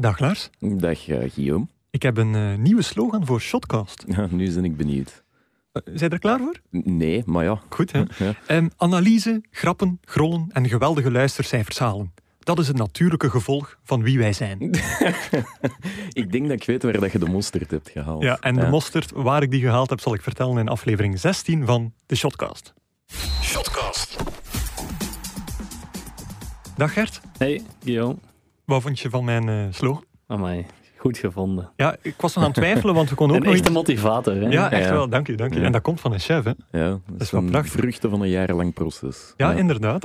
Dag Lars. Dag uh, Guillaume. Ik heb een uh, nieuwe slogan voor Shotcast. Ja, nu ben ik benieuwd. Uh, zijn er klaar voor? Nee, maar ja. Goed, hè? Ja. Um, analyse, grappen, grollen en geweldige luistercijfers halen. Dat is het natuurlijke gevolg van wie wij zijn. ik denk dat ik weet waar dat je de mosterd hebt gehaald. Ja, en ja. de mosterd, waar ik die gehaald heb, zal ik vertellen in aflevering 16 van de Shotcast. Shotcast. Dag Gert. Hey, Guillaume. Wat vond je van mijn uh, slogan? Amai, goed gevonden. Ja, ik was nog aan het twijfelen, want we konden ook een nog echte motivator, hè? Ja, echt wel. Dank je, dank je. Ja. En dat komt van een chef, hè? Ja, dat, dat is wel prachtig. vruchten van een jarenlang proces. Ja, inderdaad.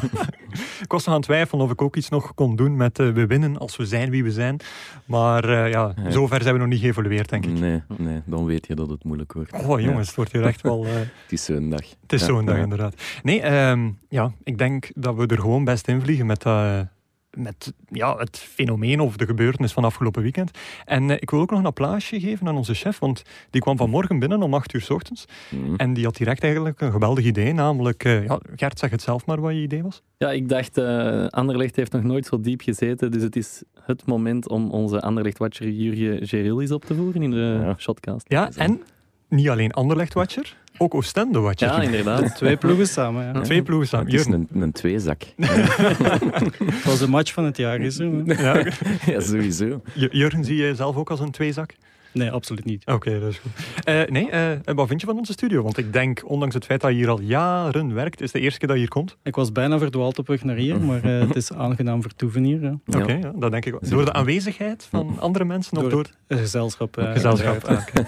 ik was nog aan het twijfelen of ik ook iets nog kon doen met uh, we winnen als we zijn wie we zijn. Maar uh, ja, zover zijn we nog niet geëvolueerd, denk ik. Nee, nee, dan weet je dat het moeilijk wordt. Oh jongens, het wordt hier echt wel... het is zo'n dag. Het is zo'n dag, inderdaad. Nee, um, ja, ik denk dat we er gewoon best in vliegen met dat met ja, het fenomeen of de gebeurtenis van afgelopen weekend. En uh, ik wil ook nog een applausje geven aan onze chef, want die kwam vanmorgen binnen om 8 uur s ochtends. Mm. En die had direct eigenlijk een geweldig idee, namelijk, uh, ja, Gert, zeg het zelf maar wat je idee was. Ja, ik dacht, uh, Anderlecht heeft nog nooit zo diep gezeten, dus het is het moment om onze Anderlecht-watcher Jurje Gerilis op te voeren in de ja. shotcast. Ja, en niet alleen Anderlecht-watcher, ook Oostende-watcher. Ja, inderdaad. Twee ploegen samen. Ja. Twee ploegen samen. Het is een, een tweezak. Het was een match van het jaar, is het? Ja. ja, sowieso. Jurgen, zie je zelf ook als een tweezak? Nee, absoluut niet. Oké, dat is goed. Uh, nee, uh, wat vind je van onze studio? Want ik denk, ondanks het feit dat je hier al jaren werkt, is het de eerste keer dat je hier komt. Ik was bijna verdwaald op weg naar hier, maar uh, het is aangenaam vertoeven hier. Ja. Oké, okay, ja, dat denk ik wel. Door de aanwezigheid van andere mensen? Door of door het gezelschap. gezelschap,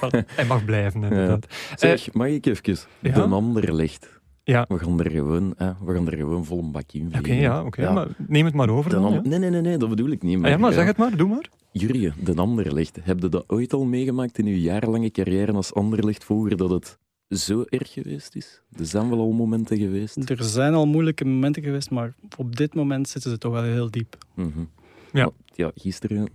okay. Hij mag blijven, inderdaad. Zeg, mag ik even? Ja? De ander ligt. Ja. We gaan er gewoon, eh, we gaan er gewoon vol een bak in Oké, okay, ja, oké. Ja. Maar neem het maar over dan. dan ja? Nee, nee, nee, nee, dat bedoel ik niet. Maar, ah, ja, maar zeg het maar, doe maar. Jurje, de Anderlecht. Heb je dat ooit al meegemaakt in uw jarenlange carrière als Anderlecht-volger, dat het zo erg geweest is? Er zijn wel al momenten geweest. Er zijn al moeilijke momenten geweest, maar op dit moment zitten ze toch wel heel diep. Mm -hmm. ja. ja, gisteren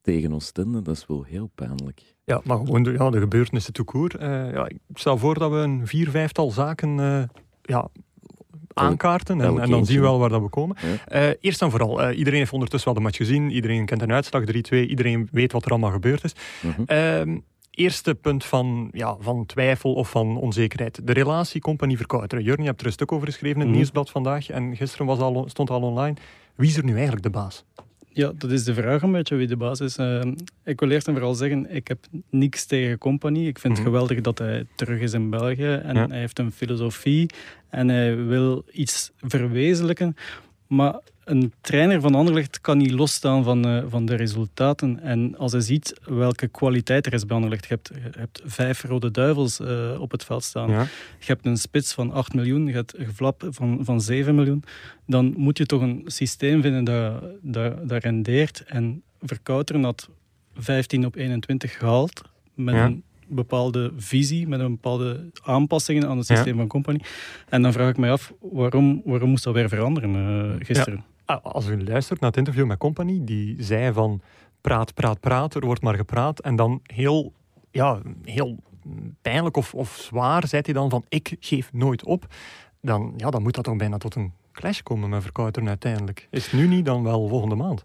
tegen Oostende, dat is wel heel pijnlijk. Ja, maar gewoon de, ja, de gebeurtenissen toekoor. Uh, ja, ik stel voor dat we een vier, vijftal zaken uh, ja, aankaarten en, en, dan zien we wel waar dat we komen. Ja. Uh, eerst en vooral, uh, iedereen heeft ondertussen wel de match gezien, iedereen kent een uitslag 3-2, iedereen weet wat er allemaal gebeurd is. Mm -hmm. eerste punt van, ja, van twijfel of van onzekerheid. De relatie compagnie-verkouteren. Jurgen, je hebt er een stuk over geschreven in het -hmm. nieuwsblad vandaag en gisteren was al, stond al online. Wie is er nu eigenlijk de baas? Ja, dat is de vraag een beetje wie de baas is. Uh, ik wil eerst en vooral zeggen, ik heb niks tegen Company. Ik vind het mm -hmm. geweldig dat hij terug is in België en ja. hij heeft een filosofie en hij wil iets verwezenlijken. Maar een trainer van Anderlecht kan niet losstaan van, uh, van de resultaten. En als hij ziet welke kwaliteit er is bij Anderlecht. Je hebt, je hebt vijf rode duivels uh, op het veld staan. Ja. Je hebt een spits van 8 miljoen. Je hebt een flap van, van 7 miljoen. Dan moet je toch een systeem vinden dat, dat, dat rendeert. En Verkouteren had 15 op 21 gehaald. Met ja. een bepaalde visie, met een bepaalde aanpassingen aan het systeem ja. van Company. En dan vraag ik mij af, waarom, waarom moest dat weer veranderen uh, gisteren? Ja. Als u luistert naar het interview met Company, die zei van praat, praat, praat, er wordt maar gepraat. En dan heel, ja, heel pijnlijk of, of zwaar zei hij dan van ik geef nooit op. Dan, ja, dan moet dat toch bijna tot een clash komen met Verkouteren uiteindelijk. Is het nu niet, dan wel volgende maand?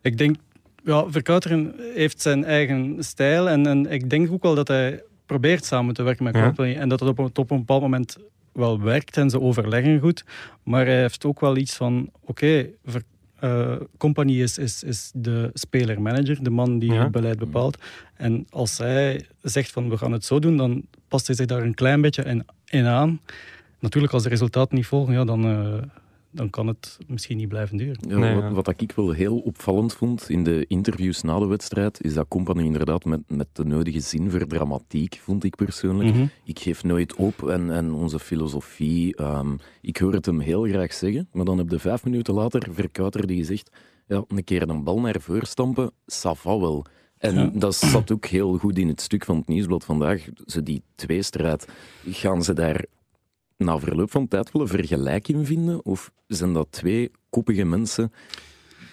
Ik denk ja, Verkouteren heeft zijn eigen stijl. En, en ik denk ook wel dat hij probeert samen te werken met ja. Company. En dat het op, op, een bepaald moment wel werkt en ze overleggen goed. Maar hij heeft ook wel iets van: oké, okay, uh, Company is, is, is de speler-manager, de man die ja. het beleid bepaalt. En als hij zegt van we gaan het zo doen, dan past hij zich daar een klein beetje in, in aan. Natuurlijk, als de resultaten niet volgen, ja, dan, uh, dan kan het misschien niet blijven duren. Ja, nee, wat, wat, ik wel heel opvallend vond in de interviews na de wedstrijd, is dat Company inderdaad met, met de nodige zin voor dramatiek, vond ik persoonlijk. Mm -hmm. Ik geef nooit op en, en onze filosofie, um, ik hoor het hem heel graag zeggen, maar dan heb je vijf minuten later Verkouter die zegt, ja, een keer een bal naar voren stampen, ça va wel. En ja. dat zat ook heel goed in het stuk van het nieuwsblad vandaag. Ze die tweestrijd, gaan ze daar na verloop van tijd wel een vergelijking vinden? Of zijn dat twee koppige mensen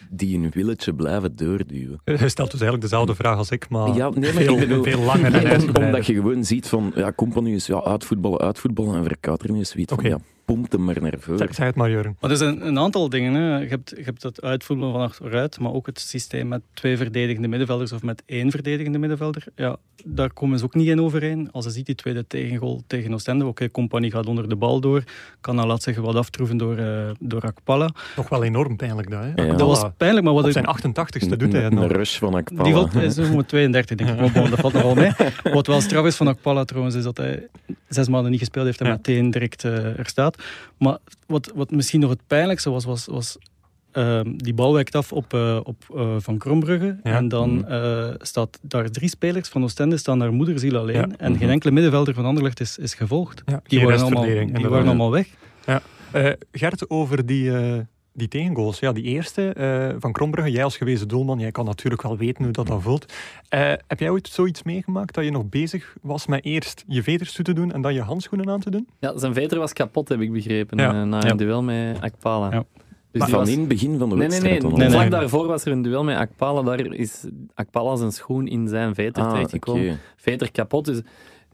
die een willetje blijven doorduwen? Je stelt dus eigenlijk dezelfde vraag als ik, maar, ja, nee, maar veel, bedoel, veel langer en Omdat je gewoon ziet van, ja, Company is ja, uitvoetballen, uitvoetballen en Verkouteren is zoiets okay. van, ja, pompt hem maar naar voren. Zeg, het maar, Jurgen. Maar er zijn een aantal dingen. Hè. Je, hebt, je hebt het uitvoeren van achteruit, maar ook het systeem met twee verdedigende middenvelders of met één verdedigende middenvelder. Ja, daar komen ze ook niet in overeen. Als je ziet die tweede tegengoal tegen Oostende, oké, okay, Compagnie gaat onder de bal door, kan dan laat zich wat aftroeven door, uh, door Akpala. Toch wel enorm pijnlijk dat, hè? Ja. Dat was pijnlijk, maar wat Op zijn 88ste doet hij het Een nog. rush van Akpala. Die valt, is nog maar 32, denk ik. Maar bon, dat valt nog wel mee. Wat wel straf is van Akpala trouwens, is dat hij zes maanden niet gespeeld heeft en Ja. meteen direct uh, er staat. Maar wat, wat misschien nog het pijnlijkste was, was, was ehm, die bal wijkt af op, uh, op uh, Van Krombrugge. Ja. En dan Mhm. uh, staat daar drie spelers van Oostende staan naar moederziel alleen. Ja. En Mhm. geen enkele middenvelder van Anderlecht is, is gevolgd. Ja, Die, waren allemaal, die waren allemaal weg. Eh, Gert, over die, eh, die tegengoals. Ja, die eerste eh, van Krombrugge. Jij als gewezen doelman, jij kan natuurlijk wel weten hoe dat dan voelt. Eh, heb jij ooit zoiets meegemaakt dat je nog bezig was met eerst je veters toe te doen en dan je handschoenen aan te doen? Ja, zijn veter was kapot, heb ik begrepen, Ja. eh, na Ja. een duel met Akpala. Ja. Dus Maar van was- in het begin van de Nee, nee, wedstrijd nee. dan Nee, al? Vlak nee. daarvoor was er een duel met Akpala. Daar is Akpala zijn schoen in zijn veter Ah, terechtgekomen. Veter kapot. Dus...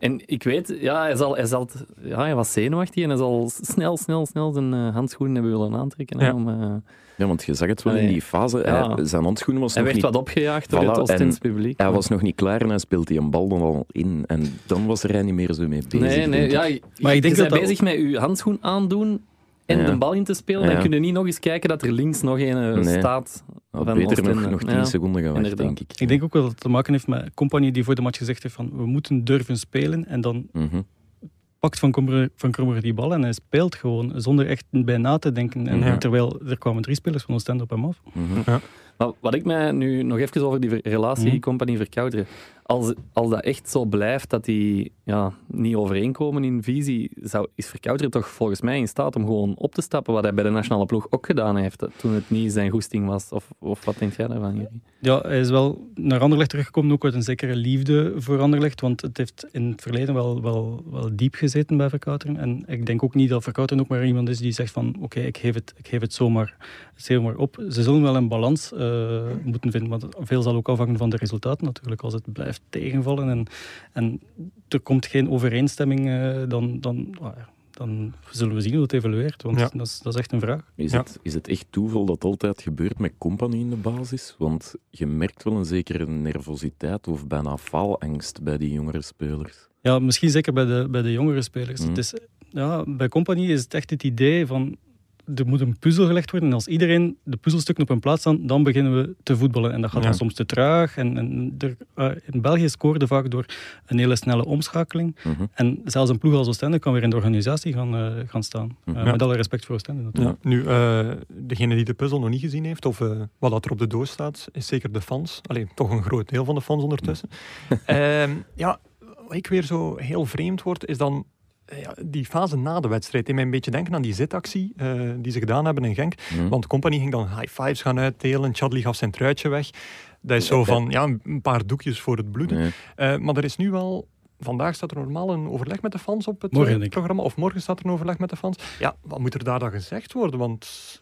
En ik weet, ja, hij, zal, hij, zal, ja, hij was zenuwachtig en hij zal snel, snel, snel zijn eh, handschoenen hebben willen aantrekken. hè, Ja. om, eh, Ja, want je zag het wel in die fase. Ja. Hij- zijn handschoenen was hij nog werd niet... wat opgejaagd door het Oostens en publiek. Hij was nog niet klaar en hij speelt die een bal dan al in. En dan was er hij niet meer zo mee bezig. Nee, nee, ja, Maar ik denk je dat bent dat- bezig met je handschoen aandoen en Ja. de bal in te spelen. Ja. Dan kun je niet nog eens kijken dat er links nog een eh, Nee. staat. Had van beter nog, nog 10 Ja, seconden gewacht, inderdaad. denk ik. Ik denk ook wel dat het te maken heeft met Compagnie die voor de match gezegd heeft van we moeten durven spelen. En dan Mhm. pakt Van Krombrugge, van die bal en hij speelt gewoon zonder echt bij na te denken. En Ja. Terwijl er kwamen drie spelers van Oostende op hem af. Mhm. Maar wat ik mij nu nog even over die relatie Mhm. compagnie verkouderen. Als, als dat echt zo blijft dat die ja, niet overeenkomen in visie, zou, is verkouderen toch volgens mij in staat om gewoon op te stappen. Wat hij bij de nationale ploeg ook gedaan heeft toen het niet zijn goesting was. Of, of wat denk jij daarvan? Ja, hij is wel naar Anderlecht teruggekomen, ook uit een zekere liefde voor Anderlecht. Want het heeft in het verleden wel, wel, wel diep gezeten bij Verkouteren. En ik denk ook niet dat Verkouteren ook maar iemand is die zegt van oké, ik geef het, ik geef het zomaar, zomaar op. Ze zullen wel een balans eh, moeten vinden, want veel zal ook afhangen van de resultaten natuurlijk. Als het blijft tegenvallen en, en er komt geen overeenstemming, eh, dan, dan, ah dan zullen we zien hoe het evolueert. Want Ja. dat, is, dat is echt een vraag. Is, Ja. het, is het echt toeval dat altijd gebeurt met compagnie in de basis? Want je merkt wel een zekere nervositeit of bijna faalangst bij die jongere spelers. Ja, misschien zeker bij de, bij de jongere spelers. Het is, ja, bij Company is het echt het idee van er moet een puzzel gelegd worden. En als iedereen de puzzelstukken op hun plaats staan, dan beginnen we te voetballen. En dat gaat Ja. dan soms te traag. En, en er, eh, in België scoorde vaak door een hele snelle omschakeling. Mhm. En zelfs een ploeg als Oostende kan weer in de organisatie gaan, eh, gaan staan. Eh. Met alle respect voor Oostende natuurlijk. Ja. Nu, eh, degene die de puzzel nog niet gezien heeft, of eh, wat dat er op de doos staat, is zeker de fans. Alleen toch een groot deel van de fans ondertussen. Ehm, ja, wat ik weer zo heel vreemd word, is dan ja, die fase na de wedstrijd. Die mij een beetje denken aan die zitactie eh, die ze gedaan hebben in Genk. Mhm. Want Company ging dan high fives gaan uitdelen. Chadli gaf zijn truitje weg. Dat is zo van, ja, een paar doekjes voor het bloeden. Nee. Eh, maar er is nu wel... Vandaag staat er normaal een overleg met de fans op het Morgen, eh, programma. Of morgen staat er een overleg met de fans. Ja, wat moet er daar dan gezegd worden? Want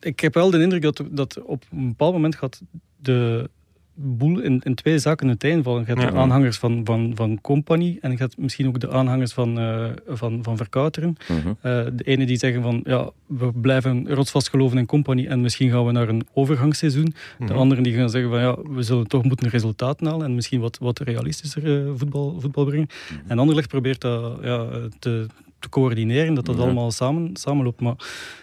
Ik heb wel de indruk dat, dat op een bepaald moment gaat de boel in, in twee zaken uiteenvallen. Je hebt Ja. de aanhangers van, van, van Company en je hebt misschien ook de aanhangers van, eh, van, van Verkouteren. Mhm. Eh, de ene die zeggen van ja, we blijven rotsvast geloven in Company en misschien gaan we naar een overgangsseizoen. De Mhm. anderen die gaan zeggen van ja, we zullen toch moeten resultaten halen en misschien wat, wat realistischer eh, voetbal, voetbal brengen. En Anderlecht probeert dat ja, te, te coördineren, dat dat Ja. allemaal samen, samenloopt. Maar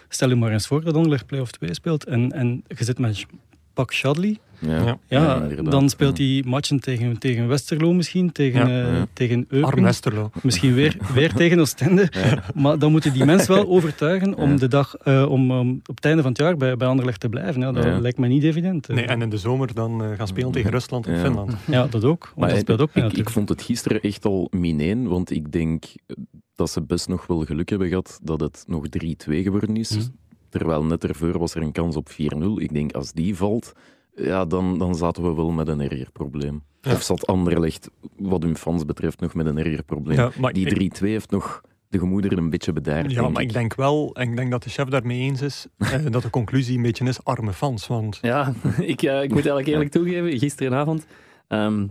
stel je maar eens voor dat Anderlecht play-off 2 speelt en, en je zit met Pak Shadley. Ja. Ja. Dan speelt hij matchen tegen, tegen Westerlo misschien, tegen, Ja. eh, Ja. tegen Arm Eupen. Westerlo. Misschien weer, weer tegen Oostende. Maar dan moeten die mensen wel overtuigen om, Ja. de dag, eh, om um, op het einde van het jaar bij, bij Anderlecht te blijven. Ja, dat Ja. lijkt me niet evident. Nee, en in de zomer dan eh, gaan spelen tegen Rusland en Ja. Finland. Ja, dat ook. Want Maar dat speelt ook mee ik, ik vond het gisteren echt al mineen, want ik denk dat ze best nog wel geluk hebben gehad dat het nog 3-2 geworden is. Mhm. Terwijl net ervoor was er een kans op 4-0. Ik denk, als die valt, ja, dan, dan zaten we wel met een erger probleem. Ja. Of zat Anderlecht, wat hun fans betreft, nog met een erger probleem. Ja, die ik- 3-2 heeft nog de gemoederen een beetje bedaard. Ja, denk maar ik denk wel, en ik denk dat de chef daarmee eens is, eh, dat de conclusie een beetje is arme fans. Want Ja, ik, ik moet eigenlijk eerlijk toegeven, gisterenavond. ehm,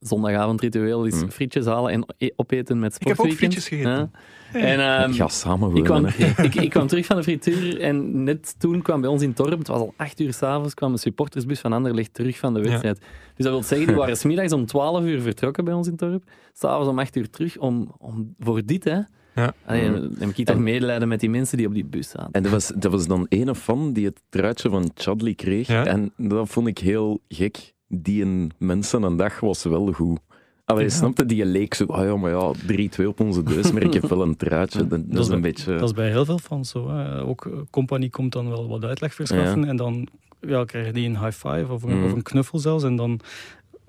zondagavondritueel is Mm. frietjes halen en e- opeten met Ik heb ook sportweekend. frietjes gegeten. Ja. En, ehm, Ga samen ik, kwam, ik, ik kwam terug van de frituur en net toen kwam bij ons in Torp, het was al acht uur s'avonds, kwam een supportersbus van Anderlecht terug van de wedstrijd. Dus dat wil zeggen, die waren smiddags om 12 uur vertrokken bij ons in Torp, s'avonds om 8 uur terug om, om, voor dit, hè. Ja. Allee, dan heb ik toch medelijden met die mensen die op die bus zaten. En er was, er was dan ene fan die het truitje van Chadley kreeg. Ja. En dat vond ik heel gek. Die een mensen een dag was wel goed. Allee, Ja. snapte? Die leek zo, ah ja, maar ja, 3-2 op onze deus, maar ik heb wel een truitje. Dat, dat is is een bij- beetje... Dat is bij heel veel fans zo. Hè. Ook eh, Company komt dan wel wat uitleg verschaffen en dan ja, krijgen die een high five of een, Mhm. of een knuffel zelfs en dan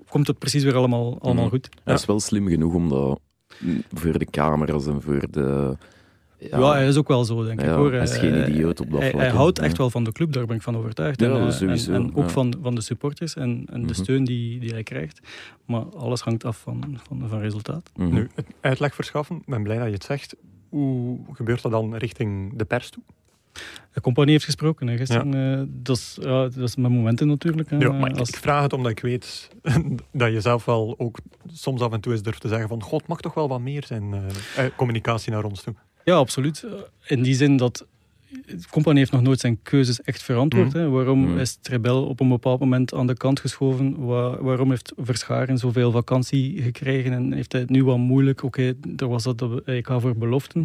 komt het precies weer allemaal, allemaal Mhm. goed. Hij is wel slim genoeg om dat mm, voor de camera's en voor de... Ja, hij is ook wel zo, denk Ja, ik. Hoor. hij is geen Eh, idioot op dat hij, vlak, hij houdt Ja. echt wel van de club, daar ben ik van overtuigd. Ja, en, eh, sowieso, en, en ook ja. van, van de supporters en, en de Mhm. steun die, die hij krijgt. Maar alles hangt af van, van, van resultaat. Mhm. Nu, het uitleg verschaffen, ik ben blij dat je het zegt. Hoe gebeurt dat dan richting de pers toe? De compagnie heeft gesproken hè, gisteren. eh, dat, is, ja, dat is met momenten natuurlijk. hè. Ja, maar Als- ik vraag het omdat ik weet dat je zelf wel ook soms af en toe eens durft te zeggen van god, mag toch wel wat meer zijn communicatie naar ons toe. Ja, absoluut. In die zin dat de compagnie heeft nog nooit zijn keuzes echt verantwoord. Mhm. Hè. Waarom Mhm. is Trebel op een bepaald moment aan de kant geschoven? Wa- waarom heeft Verscharen zoveel vakantie gekregen en heeft hij het nu wat moeilijk? Oké, er was dat de EK voor beloften.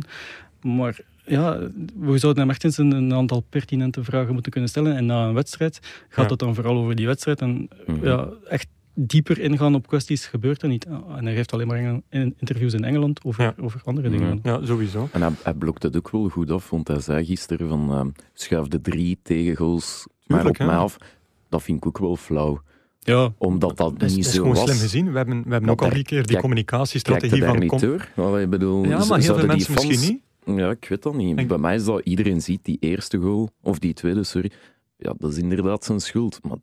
Maar ja, we zouden hem echt eens een, een aantal pertinente vragen moeten kunnen stellen. En na een wedstrijd gaat Ja. het dan vooral over die wedstrijd. En Mhm. ja, echt dieper ingaan op kwesties gebeurt er niet. En hij geeft alleen maar in- in interviews in Engeland over, Ja. over andere dingen. Ja. Ja, sowieso. En hij, hij blokt het ook wel goed af, want hij zei gisteren van ehm, schuif de drie tegengoals maar op hè. mij af. Dat vind ik ook wel flauw. Ja, Omdat dat Dat is, niet dat is zo gewoon was. slim gezien. We hebben, we hebben ook al drie keer die communicatiestrategie Kijk je daar van... niet com- door? Wel, ik bedoel, Ja, maar heel veel mensen fans- misschien niet. Ja, ik weet dat niet. Denk- Bij mij is dat iedereen ziet die eerste goal, of die tweede, sorry. Ja, dat is inderdaad zijn schuld. Maar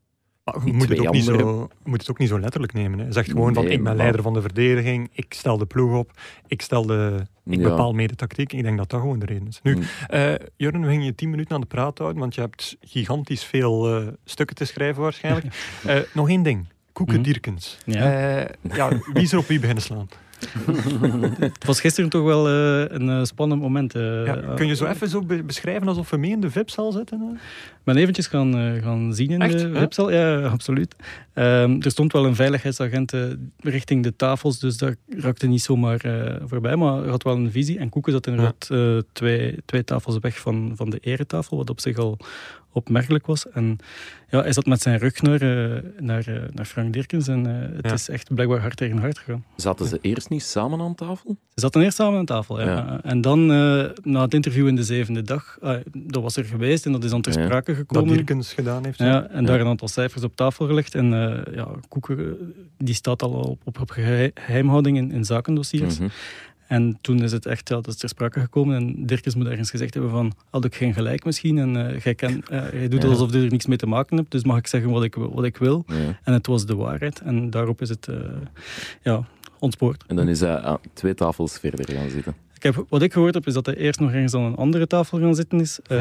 Maar je moet het, ook niet zo, moet het ook niet zo letterlijk nemen. Hè. Zeg gewoon van, ik ben leider van de verdediging, ik stel de ploeg op, ik, stel de, ik Ja. bepaal mee de tactiek. Ik denk dat dat gewoon de reden is. Nu, Mm. eh Jurgen, we gingen je tien minuten aan de praat houden, want je hebt gigantisch veel eh, stukken te schrijven waarschijnlijk. Eh, nog één ding. Koeken. Dierkens. Ja. Eh, ja, wie is er op wie beginnen slaan? Het was gisteren toch wel eh, een eh, spannend moment. eh. Ja, kun je zo even zo be- beschrijven alsof we mee in de VIP-zaal zitten? Ik ben eventjes gaan, gaan zien in Echt, de ja? webcel. Ja, absoluut. Ehm, er stond wel een veiligheidsagent richting de tafels, dus daar raakte niet zomaar voorbij. Maar had wel een visie. En Koeken zat inderdaad eh, twee, twee tafels weg van, van de eretafel, wat op zich al opmerkelijk was. En ja, hij zat met zijn rug naar, eh, naar, eh, naar Frank Dirkens en eh, het Ja. is echt blijkbaar hard tegen hard gegaan. Zaten ze eerst niet samen aan tafel? Ze zaten eerst samen aan tafel. Ja. Ja. En dan, eh, na het interview in de zevende dag, ah, dat was er geweest en dat is dan ter Ja. sprake Dat gekomen. Dierkens gedaan heeft. Ja, en daar een aantal cijfers op tafel gelegd. En eh ja, Koeken die staat al op, op, op geheim- geheimhouding in, in zakendossiers. Mhm. En toen is het echt ja, dat is ter sprake gekomen. En Dirkens moet ergens gezegd hebben van, had ik geen gelijk misschien? En eh, jij, kan, eh, jij doet Ja. alsof je er niks mee te maken hebt. Dus mag ik zeggen wat ik, wil- wat ik wil? Ja. En het was de waarheid. En daarop is het eh, ja, ontspoord. En dan is hij aan twee tafels verder gaan zitten. Ik heb, wat ik gehoord heb, is dat hij eerst nog ergens aan een andere tafel gaan zitten is. Eh,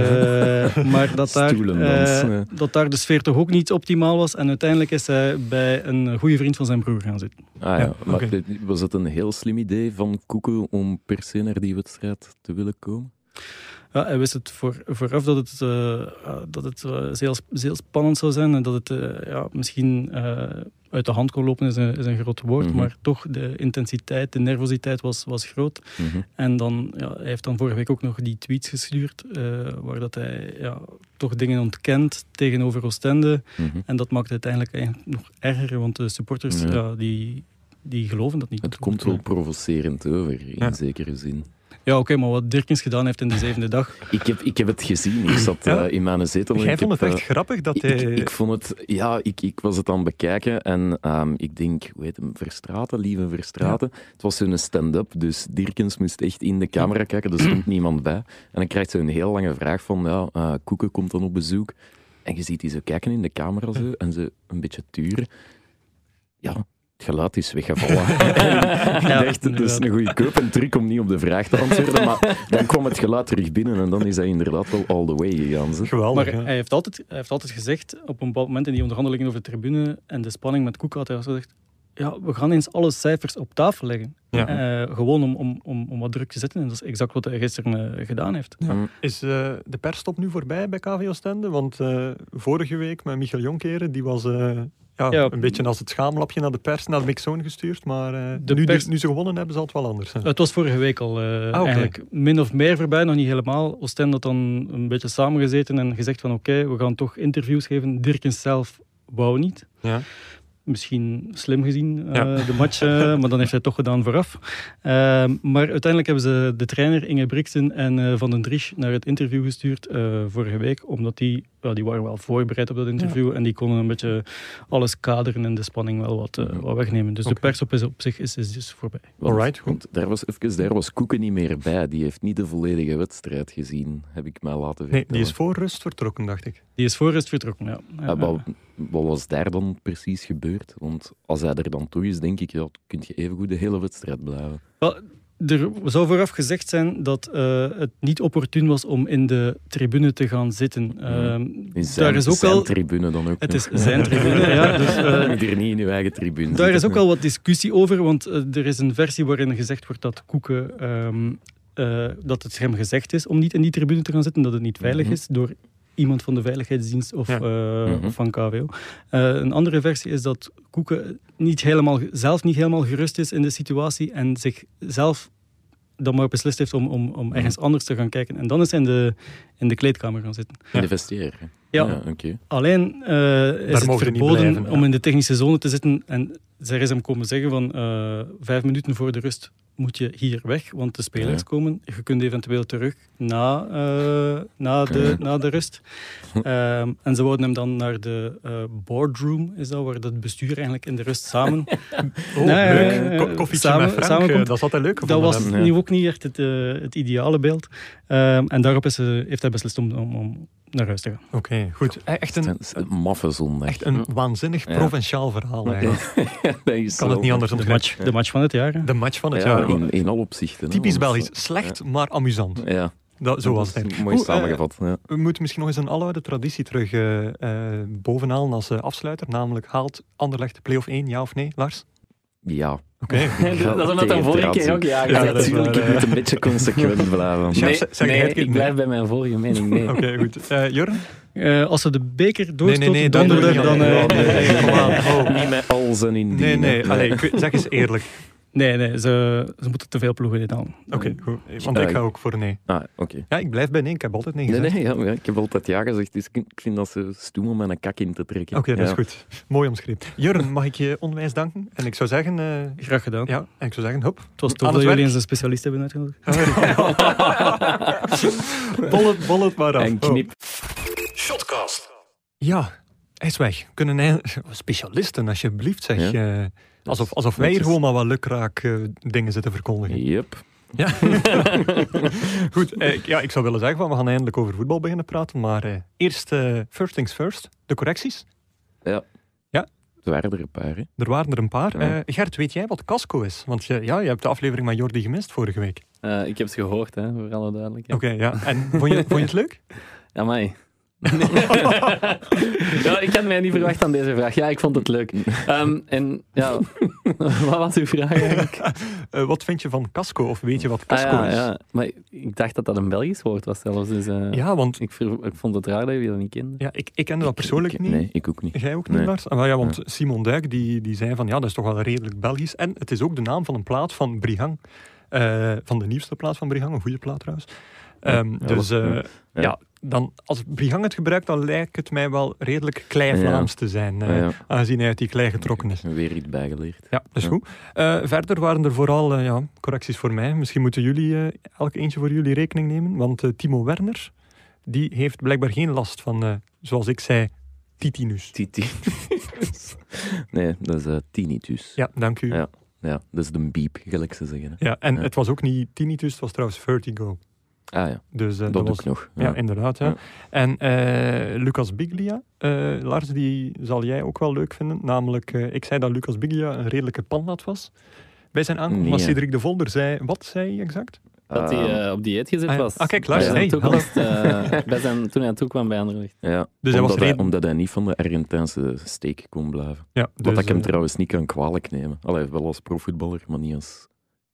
maar dat daar, eh, dat daar de sfeer toch ook niet optimaal was. En uiteindelijk is hij bij een goede vriend van zijn broer gaan zitten. Ah ja, Ja, maar was het een heel slim idee van Koeken om per se naar die wedstrijd te willen komen? Ja, hij wist het voor, vooraf dat het, eh, ja, dat het zeer, zeer spannend zou zijn. En dat het ja, misschien eh, uit de hand kon lopen, is een, is een groot woord. Mhm. Maar toch, de intensiteit, de nervositeit was, was groot. Mhm. En dan, ja, hij heeft dan vorige week ook nog die tweets gestuurd, eh, waar dat hij ja, toch dingen ontkent tegenover Oostende. Mhm. En dat maakt het uiteindelijk eigenlijk nog erger, want de supporters Ja. ja. die, die geloven dat niet. Het komt wel provocerend over, in Ja. zekere zin. Ja, oké, maar wat Dirkens gedaan heeft in de zevende dag, Ik heb, ik heb het gezien, ik zat Ja. eh, in mijn zetel. Jij ik vond heb, het echt eh, grappig dat ik, hij... ik, ik vond het, ja, ik, ik was het aan het bekijken en ehm, ik denk, hoe heet hem, Verstraten, lieve Verstraten. Het was zo'n stand-up, dus Dirkens moest echt in de camera kijken, er stond niemand bij. En dan krijgt ze een heel lange vraag van, ja, eh Koeken komt dan op bezoek. En je ziet die zo kijken in de camera zo, en ze een beetje turen. Ja, het geluid is weggevallen. ik Ja, dacht, het is een goede truc om niet op de vraag te antwoorden, maar dan kwam het geluid terug binnen en dan is hij inderdaad wel all the way gegaan. Zo. Geweldig, Maar hij heeft, altijd, hij heeft altijd gezegd, op een bepaald moment in die onderhandelingen over de tribune en de spanning met Koek had hij gezegd, ja, we gaan eens alle cijfers op tafel leggen. Ja. Eh, gewoon om, om, om, om wat druk te zetten. En dat is exact wat hij gisteren uh, gedaan heeft. Ja. Is uh, de persstop nu voorbij bij KV Oostende? Want vorige week met Michael Jonkeren, die was ja, ja, een beetje als het schaamlapje naar de pers, naar de mixzone gestuurd. Maar nu, pers... nu, ze gewonnen hebben, zal het wel anders zijn. Het was vorige week al ah, okay. eigenlijk min of meer voorbij, nog niet helemaal. Oostende had dan een beetje samengezeten en gezegd van oké, okay, we gaan toch interviews geven. Dirkens zelf wou niet. Ja misschien slim gezien, uh, ja. de match, uh, maar dan heeft hij het toch gedaan vooraf. Uh, maar uiteindelijk hebben ze de trainer Inge Brixen en Van den Driesch naar het interview gestuurd vorige week, omdat die, die waren wel voorbereid op dat interview ja. en die konden een beetje alles kaderen en de spanning wel wat, wat wegnemen. Dus okay. de pers op, is, op zich is, is dus voorbij. Alright, goed. Daar was, even, daar was Koeken niet meer bij. Die heeft niet de volledige wedstrijd gezien, heb ik mij laten vertellen. Nee, die is voor rust vertrokken, dacht ik. Die is voor rust vertrokken, ja. ja wat, wat was daar dan precies gebeurd? Want als hij er dan toe is, denk ik, ja, kun je even goed de hele wedstrijd blijven. Wel, er zou vooraf gezegd zijn dat uh, het niet opportun was om in de tribune te gaan zitten. Uh, in zijn, daar is ook zijn al, tribune dan ook. Het is zijn tribune, ja. Dus, uh, moet hier niet in uw eigen tribune Daar is ook al wat discussie over, want er is een versie waarin gezegd wordt dat Koeken... Um, dat het hem gezegd is om niet in die tribune te gaan zitten, dat het niet veilig mhm. is door iemand van de veiligheidsdienst of, ja. uh, mm -hmm. van KWO. Uh, een andere versie is dat Koeken niet helemaal, zelf niet helemaal gerust is in de situatie en zichzelf dan maar beslist heeft om, om, om ergens mhm. anders te gaan kijken. En dan is hij in de, in de kleedkamer gaan zitten. In de vestiaire? Ja. ja okay. Alleen uh, is het verboden blijven, om in de technische zone te zitten. En zij is hem komen zeggen van vijf minuten voor de rust moet je hier weg, want de spelers komen. Je kunt eventueel terug na, uh, na, de, na de rust. Um, en ze wouden hem dan naar de uh, boardroom, is dat, waar het bestuur eigenlijk in de rust samen... oh, nee, leuk. Ko koffietje samen, met Frank, samenkomt. dat is altijd leuk. Dat was nu ook niet echt het, uh, het ideale beeld. Um, en daarop is, heeft hij beslist om, om, om naar huis te gaan. Oké, okay, goed. Echt een, een maffe zondag. Echt een waanzinnig provinciaal verhaal eigenlijk. dat is kan het niet anders de match, de match van het jaar. De match van het jaar. In, in alle opzichten. Typisch Belgisch. Slecht, maar amusant. Ja. Dat, zo was het. Mooi samengevat. Uh, ja. We moeten misschien nog eens een aloude traditie terug uh, uh, bovenhalen als afsluiter. Namelijk, haalt Anderlecht de play-off 1, ja of nee, Lars? Ja. Oké. Okay. dat is omdat dan vorige keer ook ja Ja, natuurlijk. Ik moet een beetje consequent blijven. Nee, nee ik blijf bij mijn vorige mening. Nee. Oké, okay, goed. Uh, Jurgen? Uh, als ze de beker doorstoten, nee, nee, nee, dan, dan, dan, dan. Niet met al zijn indien. Nee, nee, Allee, zeg eens eerlijk. Nee, nee ze, ze moeten te veel ploegen dit aan. Oké, okay, goed. Want ik ga ook voor nee. Ah, oké. Ja, ik blijf bij nee. Ik heb altijd nee gezegd. Nee, nee ja, ik heb altijd ja gezegd. Dus ik vind dat ze stoem om een kak in te trekken. Oké, okay, dat is goed. Mooi omschreven. Jurgen, mag ik je onwijs danken? En ik zou zeggen... Uh, Graag gedaan. Ja, en ik zou zeggen, hop. Het was tof dat jullie eens een specialist hebben uitgenodigd. bollet, bollet maar af. En knip. Oh. Shotcast. Ja, hij is weg. Kunnen hij... Specialisten, alsjeblieft, zeg. Ja. Uh, Alsof, alsof wij hier gewoon maar wat lukraak uh, dingen zitten verkondigen. Yep. Ja. Goed, eh, ja, ik zou willen zeggen, van, we gaan eindelijk over voetbal beginnen praten. Maar eh, eerst, uh, first things first, de correcties. Ja. Ja. Er waren er een paar. Hè? Er waren er een paar. Ja. Gert, weet jij wat casco is? Want je, ja, je hebt de aflevering met Jordi gemist vorige week. ik heb het gehoord, hè, voor alle duidelijkheid. Oké, ja. En vond je, vond je het leuk? Ja, mij. ja, ik had mij niet verwacht aan deze vraag. Ja, ik vond het leuk. Um, en ja, wat was uw vraag eigenlijk? Uh, wat vind je van casco? Of weet je wat casco ah, ja, is? Ja, maar ik dacht dat dat een Belgisch woord was zelfs. Dus, uh, ja, want... Ik, ik, vond het raar dat je dat niet kende. Ja, ik, ik kende dat persoonlijk ik, niet. Nee, ik ook niet. Jij ook niet, nee. Lars? Ah, ja, want ja. Simon Duik die, die zei van, ja, dat is toch wel redelijk Belgisch. En het is ook de naam van een plaat van Brihang. Uh, van de nieuwste plaat van Brihang, een goede plaat trouwens. Um, dus ja, dan, als Brihang het gebruikt, dan lijkt het mij wel redelijk klei-Vlaams te zijn. Uh, ja. Aangezien hij uit die klei getrokken is. Weer iets bijgeleerd. Ja, dat is goed. Uh, verder waren er vooral uh, ja, correcties voor mij. Misschien moeten jullie elk eentje voor jullie rekening nemen. Want Timo Werner, die heeft blijkbaar geen last van, zoals ik zei, titinus. Titinus. nee, dat is tinnitus. Ja, dank u. Ja, ja, dat is de beep, gelijk ze zeggen. Ja, en het was ook niet tinnitus, het was trouwens vertigo. Ah ja, dus, uh, dat, dat was, ik nog. Ja, ja inderdaad. Ja. ja. En uh, Lucas Biglia, uh, Lars, die zal jij ook wel leuk vinden. Namelijk, ik zei dat Lucas Biglia een redelijke panlat was bij zijn aankomst. Nee, maar Cedric de Volder zei, wat zei hij exact? Dat hij uh, op dieet gezet ah, was. Ah, kijk, luister. Hey, toekomst, uh, bij zijn, toen hij toekwam bij Anderlecht. Ja, dus hij omdat, was hij, omdat hij niet van de Argentijnse steek kon blijven. Ja, Wat dus, ik hem uh, trouwens niet kan kwalijk nemen. Allee, wel als profvoetballer, maar niet als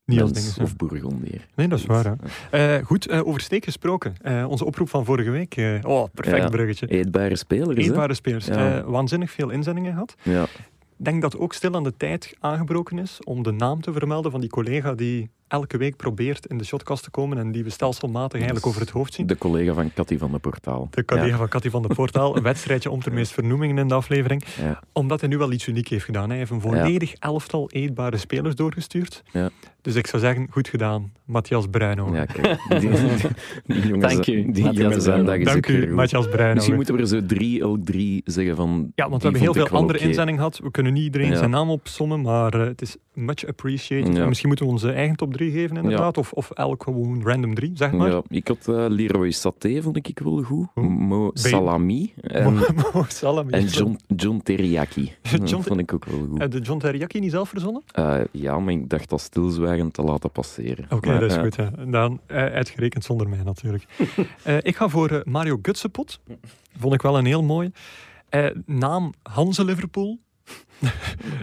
niet als mens of Bourgondier. Nee, dat is waar. Hè. Uh, goed, uh, over steek gesproken. Uh, onze oproep van vorige week. oh, perfect ja. bruggetje. Eetbare spelers. Eetbare hè? spelers. Ja. waanzinnig veel inzendingen gehad. Ja. Ik denk dat ook stil aan de tijd aangebroken is om de naam te vermelden van die collega die elke week probeert in de shotcast te komen en die we stelselmatig eigenlijk over het hoofd zien. De collega van Cathy van de Portaal. De collega ja. van Cathy van de Portaal. Een wedstrijdje om ter meest vernoemingen in de aflevering. Ja. Omdat hij nu wel iets uniek heeft gedaan. Hij heeft een volledig elftal eetbare spelers doorgestuurd. Ja. Dus ik zou zeggen, goed gedaan, Matthias Bruino. Ja, kijk. Die, die, die jongens, Dank u, die Matthias jongens zijn dat Dank u, Matthias Bruino. Misschien moeten we er zo drie, elk drie zeggen van... Ja, want we hebben heel veel andere okay. inzendingen gehad. We kunnen niet iedereen ja. zijn naam opsommen, maar uh, het is much appreciated. En misschien moeten we onze eigen top 3 geven, inderdaad. Ja. Of, of elk gewoon random 3, zeg maar. Ja, ik had uh, Leroy Saté, vond ik wel goed. Mo Salami. En, Mo Salami. en John, John Teriyaki. John vond ik ook wel goed. Heb de John Teriyaki niet zelf verzonnen? Uh, ja, maar ik dacht dat stilzwijgend te laten passeren. Oké, okay, dat is goed. Hè. Dan uitgerekend zonder mij natuurlijk. ik ga voor Mario Gutsepot. Vond ik wel een heel mooi. naam Hanse Liverpool.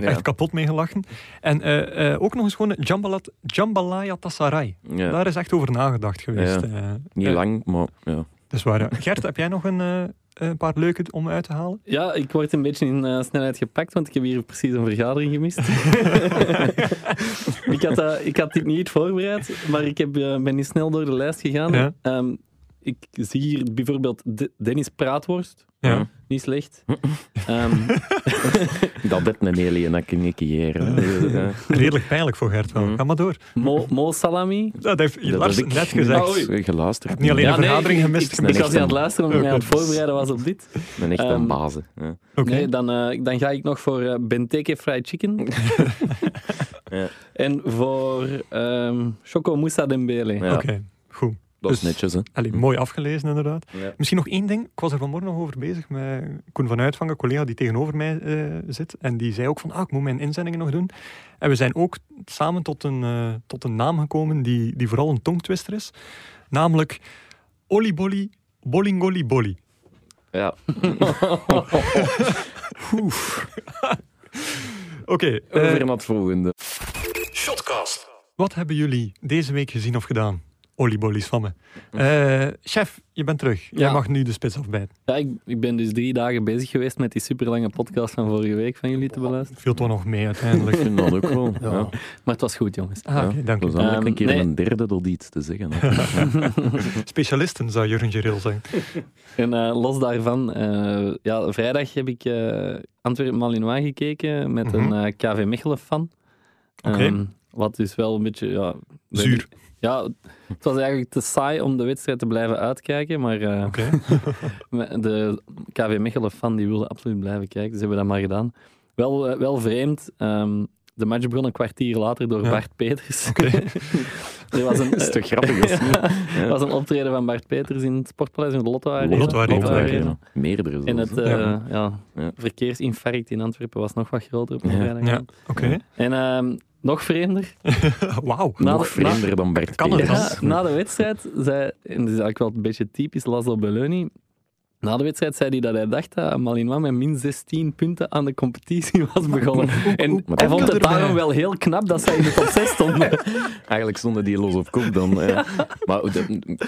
Ja. Echt kapot mee gelachen. En uh, uh, ook nog eens gewoon Jambalat, Jambalaya Tassaray. Ja. Daar is echt over nagedacht geweest. Ja. Uh, Niet lang, maar ja. Dat is waar. Ja. Gert, heb jij nog een, een, paar leuke om uit te halen? Ja, ik word een beetje in snelheid gepakt, want ik heb hier precies een vergadering gemist. ik, had, ik had dit niet voorbereid, maar ik heb, ben niet snel door de lijst gegaan. Ja. Um, ik zie hier bijvoorbeeld De Dennis Praatworst. Ja. Niet slecht. um, dat is een alien keer. Redelijk pijnlijk voor Gert wel. Ga maar door. Mo, Mo Salami. Dat heeft Lars net gezegd. Oh, geluisterd. Niet alleen ja, een vergadering nee, gemist. Ik, ik, ik was aan het luisteren omdat ik aan het voorbereiden was op dit. Een echte um, bazen. Ja. Okay. Nee, dan, uh, dan ga ik nog voor uh, Benteke Fried Chicken. ja. En voor um, Choco Moussa Dembele. Ja. Oké, okay. goed. Dat is dus, netjes, hè? Allee, mooi afgelezen, inderdaad. Ja. Misschien nog één ding. Ik was er vanmorgen nog over bezig met Koen van Uitvangen, een collega die tegenover mij uh, zit. En die zei ook van, ah, ik moet mijn inzendingen nog doen. En we zijn ook samen tot een, uh, tot een naam gekomen die, die vooral een tongtwister is. Namelijk Oliboli Bolingoli Bolly. Ja. Oké. Okay, over uh, naar het volgende. Shotcast. Wat hebben jullie deze week gezien of gedaan? Oliebollies van me. Uh, chef, je bent terug. Ja. Jij mag nu de spits afbijten. Ja, ik, ik ben dus drie dagen bezig geweest met die superlange podcast van vorige week van jullie te beluisteren. Viel toch nog mee uiteindelijk. ik vind dat ook wel. Ja. Ja. Maar het was goed, jongens. Ah, okay, dank u. Dan um, een keer nee. een derde tot iets te zeggen. Specialisten, zou Jurgen Geril zeggen. En uh, los daarvan, uh, ja, vrijdag heb ik uh, Antwerpen Malinois gekeken met mm -hmm. een KV Mechelen fan. Okay. Um, wat dus wel een beetje... Ja, Zuur. Ja, het was eigenlijk te saai om de wedstrijd te blijven uitkijken, maar uh, okay. de KV Mechelen fan die wilde absoluut blijven kijken, dus hebben we dat maar gedaan. Wel, uh, wel vreemd, um, de match begon een kwartier later door ja. Bart Peters. Okay. er was een, dat is toch grappig? ja, ja. was een optreden van Bart Peters in het Sportpaleis in de Lotto Arena. Lotto Arena, Lotto Arena. Meerdere En het uh, ja. verkeersinfarct in Antwerpen was nog wat groter op de vrijdag. Ja. Okay. En um, nog vreemder. Wauw. Nog vreemder na, dan Bert kan het ja, Na de wedstrijd zei, en dat is eigenlijk wel een beetje typisch Laszlo Belloni, na de wedstrijd zei hij dat hij dacht dat Malinois met min 16 punten aan de competitie was begonnen. en hij vond het daarom wel heel knap dat zij in de top 6 stonden. Eigenlijk stonden die los op kop dan. Ja. Maar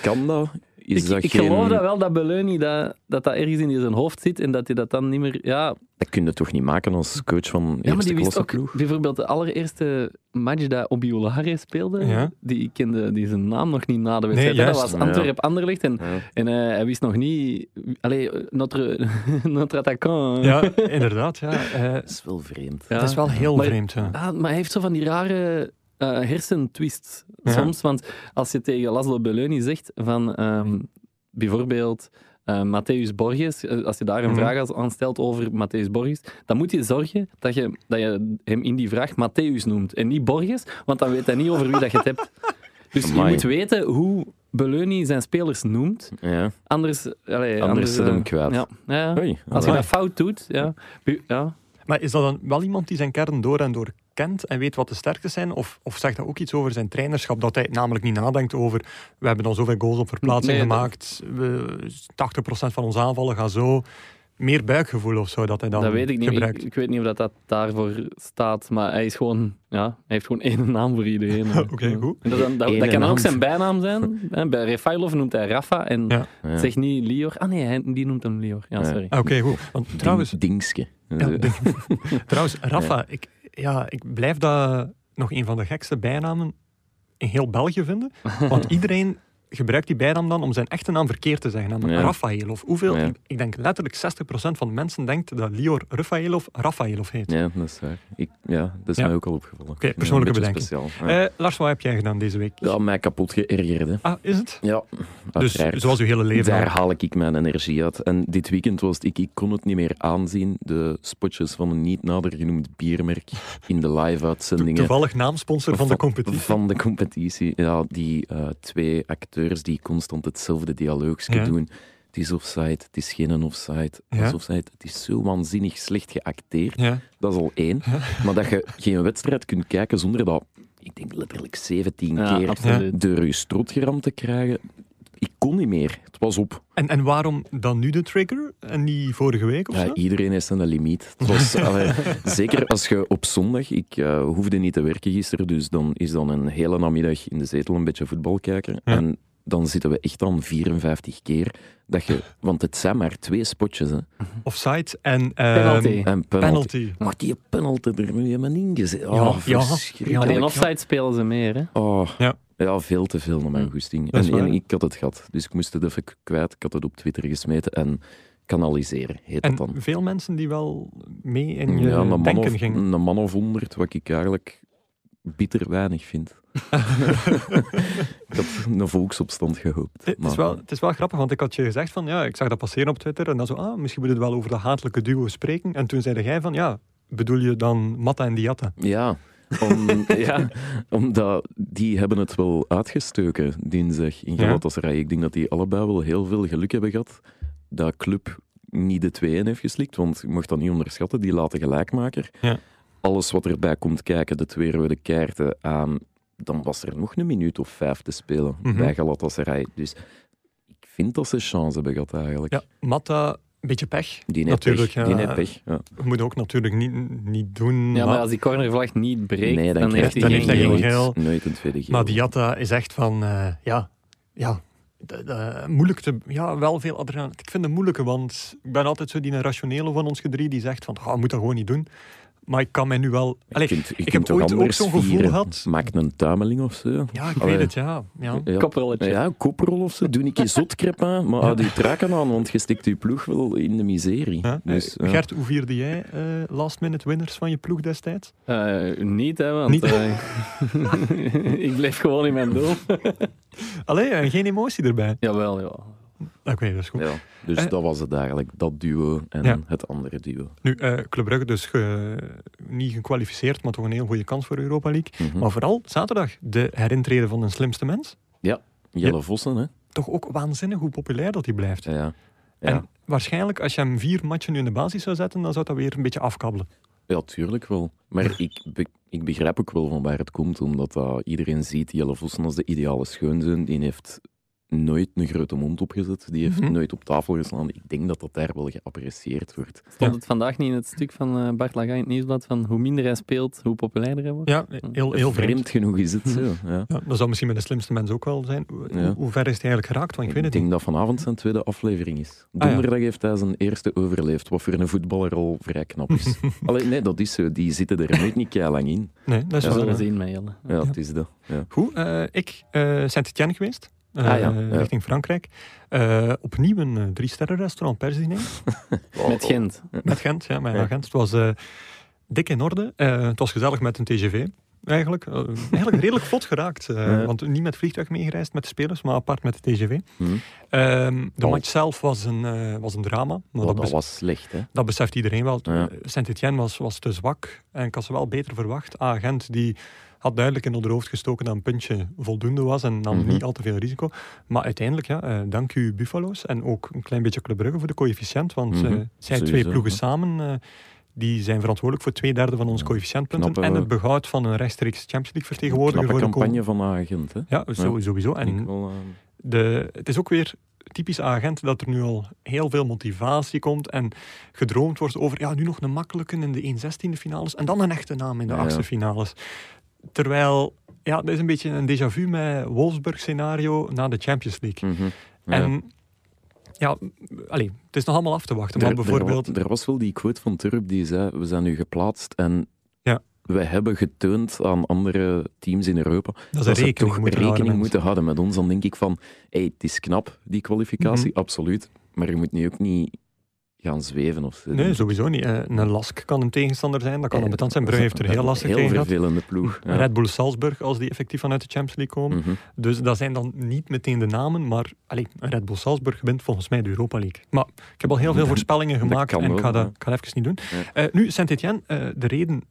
kan dat? Is ik dat ik geen... geloof dat wel dat Belloni dat, dat dat ergens in zijn hoofd zit en dat hij dat dan niet meer... Ja, dat kun je toch niet maken als coach van ja, maar die wist ook ploeg? bijvoorbeeld de allereerste match dat Obiolare speelde, ja. die kende die zijn naam nog niet na de wedstrijd. Nee, dat was Antwerp-Anderlecht en, Ja. en uh, hij wist nog niet... Allee, notre, notre attaquant... Ja, inderdaad. Ja. Uh, Dat is wel vreemd. ja. Dat is wel heel Maar- vreemd. Ja. Ah, maar hij heeft zo van die rare eh hersentwists Ja. soms. Want als je tegen Laszlo Belloni zegt van ehm, bijvoorbeeld eh Matthäus Borges, eh, als je daar een Mhm. vraag als- aan stelt over Matthäus Borges, dan moet je zorgen dat je, dat je hem in die vraag Matthäus noemt en niet Borges, want dan weet hij niet over wie dat je het hebt. Dus je moet weten hoe Belloni zijn spelers noemt, Ja. anders... Allee, Anders eh, hem kwijt. Ja, ja. Oei, Als je dat fout doet, ja. Ja. Maar is dat dan wel iemand die zijn kern door en door kent en weet wat de sterktes zijn? Of, of zegt dat ook iets over zijn trainerschap? Dat hij namelijk niet nadenkt over, we hebben dan zoveel goals op verplaatsing gemaakt, we, 80% van onze aanvallen gaan zo meer buikgevoel of zo dat hij dan Dat weet ik niet. gebruikt. Ik, ik weet niet of dat, dat daarvoor staat, maar hij is gewoon, ja, hij heeft gewoon één naam voor iedereen. Oké, goed. En Dat, dat, dat, Ene dat kan naam. ook zijn bijnaam zijn. Bij Refailov noemt hij Rafa en Ja. Ja. zegt niet Lior. Ah nee, hij, die noemt hem Lior. Ja, sorry. Oké, goed. Want trouwens, Ding- Dingske. Ja, ding- trouwens Rafa, ik, ja, ik blijf dat nog een van de gekste bijnamen in heel België vinden. Want iedereen gebruikt die bijnaam dan om zijn echte naam verkeerd te zeggen. Namelijk Ja. Rafael of hoeveel? Ja. Ik, ik denk letterlijk 60% van de mensen denkt dat Lior Rafaelov Rafaelov heet. Ja, dat is waar. Ik, ja, dat is mij ook al opgevallen. Oké, persoonlijke bedenking. Eh, Lars, wat heb jij gedaan deze week? ja, mij kapot geërgerd. hè. Ah, is het? Ja, Dus uiteraard. zoals uw hele leven. Daar al. haal ik mijn energie uit. En dit weekend was het, ik, ik kon het niet meer aanzien. De spotjes van een niet nader genoemd biermerk in de live-uitzendingen. Toevallig naamsponsor van de competitie. Van de competitie. Ja, die eh, twee acteurs die constant hetzelfde dialoogje Ja. doen. Het is offside, het is geen offside. Ja. Het is offside. Het is zo waanzinnig slecht geacteerd. Ja. Dat is al één. Maar dat je geen wedstrijd kunt kijken zonder dat, ik denk letterlijk 17 Ja, keer absoluut. door je strot geramd te krijgen. Ik kon niet meer. Het was op. En, en waarom dan nu de trigger en niet vorige week of Ja, zo? iedereen heeft een limiet. Het was, allee, zeker als je op zondag, ik eh, hoefde niet te werken gisteren, dus dan is dan een hele namiddag in de zetel een beetje voetbal kijken. Ja. En dan zitten we echt aan 54 keer. Dat je, want het zijn maar twee spotjes. Hè. Offside en ehm, Penalty. En penalty. penalty. Mag die penalty er nu helemaal ingezet? Oh, Ja, ja, verschrikkelijk. Maar in offside spelen ze meer. Hè. Oh, Ja. ja. veel te veel naar mijn goesting. Dat is En, ik had het gehad, dus ik moest het even kwijt. Ik had het op Twitter gesmeten en kanaliseren, heet En dat dan. veel mensen die wel mee in je Ja, denken of, gingen. een man of honderd, wat ik eigenlijk bitter weinig vind. ik had een volksopstand gehoopt. Het is, wel, het is wel grappig, want ik had je gezegd van, ja, ik zag dat passeren op Twitter en dan zo, ah, misschien moet het wel over dat hatelijke duo spreken. En toen zei jij van, ja, bedoel je dan Matta en Diatta? Ja, om, ja, omdat die hebben het wel uitgestoken dinsdag in Ja. Galatasaray. Ik denk dat die allebei wel heel veel geluk hebben gehad dat club niet de 2-1 heeft geslikt, want je mocht dat niet onderschatten, die laten gelijkmaker. Ja. Alles wat erbij komt kijken, de twee rode kaarten aan, dan was er nog een minuut of vijf te spelen Mhm. bij Galatasaray. Dus ik vind dat ze chance hebben gehad eigenlijk. Ja, Matta, een beetje pech. Die heeft Natuurlijk, pech. Die heeft pech. Ja. We moeten ook natuurlijk niet, niet doen. Ja, maar maar, als die cornervlag niet breekt, Nee, dan, dan, heeft hij dan geen heeft hij geen geel. Nooit een tweede geel. maar Diatta is echt van, eh, ja, ja, de- de- moeilijk te, ja, wel veel adrenaline. Ik vind het moeilijke, want ik ben altijd zo die rationele van ons gedrie die zegt van, ah, je moet dat gewoon niet doen. Maar ik kan mij nu wel... Allee, kunt, ik heb toch ooit ook anders zo'n gevoel gehad. Maak een tuimeling of zo. ja, ik Allee. weet het, ja. ja. Ja. Koprolletje. Ja, een koprol of zo. Doe een keer zotkrep aan, maar houd je traken aan, want je stikt je ploeg wel in de miserie. Ja, Dus, eh, ja. Gert, hoe vierde jij eh, last minute winners van je ploeg destijds? Eh, niet, hè, want Niet? eh, ik bleef gewoon in mijn doel. Allee, en geen emotie erbij. Jawel, ja. Oké, dat is goed. Ja, dus Eh. dat was het eigenlijk, dat duo en Ja. het andere duo. Nu, eh Club Brugge dus ge- niet gekwalificeerd, maar toch een heel goede kans voor Europa League. Mhm. Maar vooral zaterdag de herintreden van een slimste mens. Jelle Vossen, hè? Toch ook waanzinnig hoe populair dat hij blijft. Ja. ja. En waarschijnlijk, als je hem vier matchen nu in de basis zou zetten, dan zou dat weer een beetje afkabbelen. Ja, tuurlijk wel. Maar ik, be- ik begrijp ook wel van waar het komt, omdat dat iedereen ziet Jelle Vossen als de ideale schoonzoon. Die heeft nooit een grote mond opgezet, die heeft Mhm. nooit op tafel geslaan. Ik denk dat dat daar wel geapprecieerd wordt. Stond Ja. het vandaag niet in het stuk van eh, Bart Laga in het nieuwsblad van hoe minder hij speelt, hoe populairder hij wordt? Ja, heel, heel vreemd. Vreemd genoeg is het zo. Ja. Ja, dat zou misschien met de slimste mens ook wel zijn. Hoe, Ja. hoe ver is hij eigenlijk geraakt? Want ik weet het denk niet. dat vanavond zijn tweede aflevering is. Ah, ja. Donderdag heeft hij zijn eerste overleefd, wat voor een voetballer al vrij knap is. Allee, nee, dat is zo. Die zitten er nooit niet lang in. Nee, dat is We wel, eh, zien met Jelle. Ja, het is dat. Ja. Goed, eh, ik uh, Saint-Etienne geweest. Eh, Ah, ja, ja. Richting Frankrijk. Eh, opnieuw een eh, drie-sterren restaurant persdiner. Met Gent. Met Gent, ja, mijn Ja. agent. Het was eh, dik in orde. Eh, het was gezellig met een TGV. Eigenlijk, Eh, eigenlijk redelijk vlot geraakt. eh, Ja. Want niet met vliegtuig meegereisd met de spelers, maar apart met de TGV. Hm. Ehm, de Oh. match zelf was een, eh, was een drama. Maar Oh, dat, was slecht, hè? dat beseft iedereen wel. Ja. Saint-Etienne was, was te zwak. En ik had ze wel beter verwacht. Ah, Gent die had duidelijk in onder hoofd gestoken dat een puntje voldoende was. En nam Mhm. niet al te veel risico. Maar uiteindelijk, ja, eh, dank u Buffalo's. En ook een klein beetje Club Brugge voor de coëfficiënt. Want eh, zij twee ploegen ja. samen... eh, die zijn verantwoordelijk voor twee derde van onze coëfficiëntpunten en het behoud van een rechtstreeks Champions League vertegenwoordiger. Een campagne van agent. Hè? Ja, sowieso. En de, het is ook weer typisch agent dat er nu al heel veel motivatie komt en gedroomd wordt over ja, nu nog een makkelijke in de 1-16e finales en dan een echte naam in de achtste finales. Terwijl, ja, dat is een beetje een déjà vu met Wolfsburg-scenario na de Champions League. Mhm. En ja, allee, het is nog allemaal af te wachten. Maar bijvoorbeeld... Er, er, was wel die quote van Turp die zei, we zijn nu geplaatst en ja. wij hebben getoond aan andere teams in Europa dat, ze rekening, toch moeten, rekening houden moeten houden met ons. Dan denk ik van, hey, het is knap, die kwalificatie, mhm. absoluut. Maar je moet nu ook niet gaan zweven. Of nee, sowieso niet. Eh, een Lask kan een tegenstander zijn, dat kan een betant zijn. Brugge heeft er heel lastig tegen Heel vervelende ploeg. Ja. Red Bull Salzburg, als die effectief vanuit de Champions League komen. Mhm. Dus dat zijn dan niet meteen de namen, maar allez, Red Bull Salzburg wint volgens mij de Europa League. Maar ik heb al heel veel voorspellingen gemaakt en ik ga dat, ik ga even niet doen. Uh, nu, Saint-Etienne, uh, de reden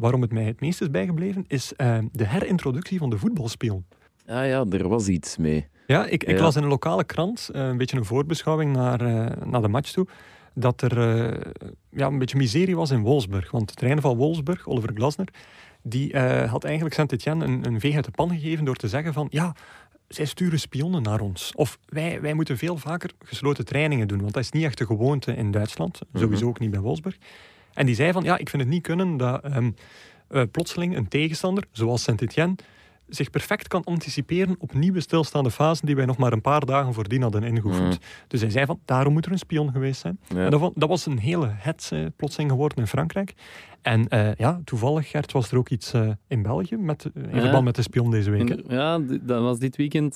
waarom het mij het meest is bijgebleven, is de herintroductie van de voetbalspion. Ja, ja, er was iets mee. Ja, ik, ik las in een lokale krant een beetje een voorbeschouwing naar, naar de match toe dat er uh, ja, een beetje miserie was in Wolfsburg. Want de trainer van Wolfsburg, Oliver Glasner, die uh, had eigenlijk Saint-Etienne een, een veeg uit de pan gegeven door te zeggen van ja, zij sturen spionnen naar ons. Of wij, wij moeten veel vaker gesloten trainingen doen, want dat is niet echt de gewoonte in Duitsland. Mhm. Sowieso ook niet bij Wolfsburg. En die zei van ja, ik vind het niet kunnen dat um, uh, plotseling een tegenstander, zoals Saint-Etienne, zich perfect kan anticiperen op nieuwe stilstaande fasen die wij nog maar een paar dagen voordien hadden ingeoefend. Mm. Dus hij zei van, daarom moet er een spion geweest zijn. En dat, dat, was een hele het plotseling geworden in Frankrijk. En uh, ja, toevallig, Gert, was er ook iets uh, in België met, uh, in verband met de spion deze week. In, ja, dat was dit weekend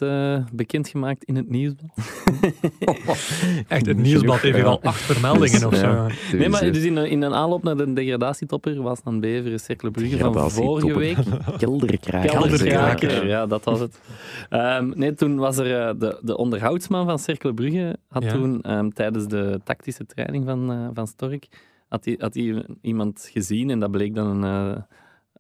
bekendgemaakt in het nieuwsblad. Echt, het nieuwsblad heeft ja. al acht vermeldingen of zo. Nee, maar dus in, in een aanloop naar de degradatietopper was dan Beveren Cercle Brugge van vorige week. Kelderkraker. Kelderkraker, ja, dat was het. Um, nee, toen was er de, de onderhoudsman van Cercle Brugge had toen um, tijdens de tactische training van, van Stork had hij, had hij iemand gezien en dat bleek dan een, uh,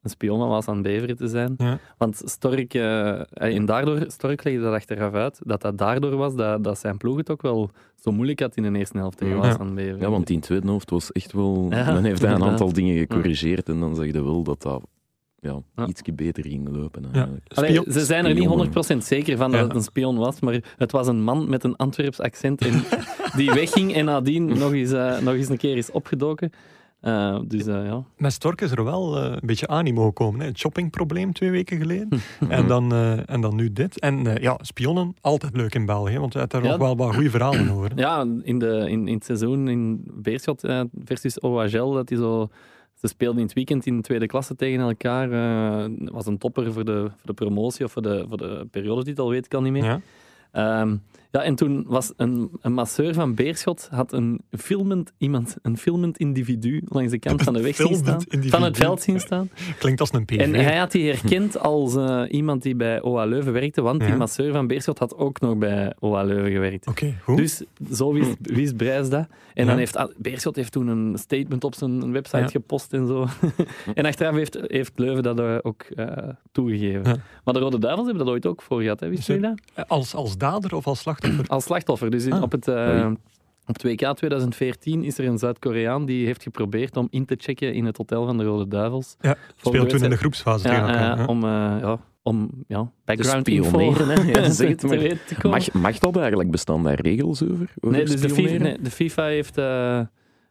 een spion was aan Beveren te zijn. Ja. Want Stork, uh, en daardoor, Stork legde dat achteraf uit, dat dat daardoor was dat, dat zijn ploeg het ook wel zo moeilijk had in de eerste helft tegen was aan Beveren. Ja, want in de tweede helft was echt wel... Ja, dan heeft hij een aantal dingen gecorrigeerd en dan zeg je wel dat dat ja, ja. iets beter ging lopen. Ja. Allee, ze zijn er niet 100% zeker van dat het een spion was, maar het was een man met een Antwerps accent en die wegging en nadien nog eens, uh, nog eens een keer is opgedoken. Uh, dus, uh, ja. Met Stork is er wel een beetje animo gekomen. Hè? Het shoppingprobleem twee weken geleden. en, dan, en dan nu dit. En ja, spionnen, altijd leuk in België, want we hebben daar ja, nog wel wat goede verhalen over. Ja, in, de, in, in het seizoen in Beerschot versus OHL, dat is zo ze speelden in het weekend in de tweede klasse tegen elkaar. Uh, was een topper voor de, voor de promotie of voor de, voor de periodetitel, weet ik al niet meer. Ja. Um, ja, en toen was een, een masseur van Beerschot had een filmend iemand, een filmend individu langs de kant van de weg zien staan, van het veld zien staan. Klinkt als een PV. En hij had die herkend als uh, iemand die bij OA Leuven werkte, want die masseur van Beerschot had ook nog bij OA Leuven gewerkt. Oké, goed. Dus zo wist, wist Brijs dat. En dan heeft Beerschot heeft toen een statement op zijn website gepost en zo. en achteraf heeft, heeft Leuven dat ook uh, toegegeven. Maar de Rode Duivels hebben dat ooit ook voor gehad, hè? wist je dat? Als, als dader of als slachtoffer? Als slachtoffer. Dus ah. op het... Uh, op 2K 2014 is er een Zuid-Koreaan die heeft geprobeerd om in te checken in het hotel van de Rode Duivels. Ja, speelt toen in de groepsfase ja, tegen elkaar. Uh, om, uh, ja, om ja, background info ja, zeg het maar. Mag, mag dat eigenlijk? Bestaan daar regels over? over nee, dus de FIFA, nee, de FIFA, heeft, uh,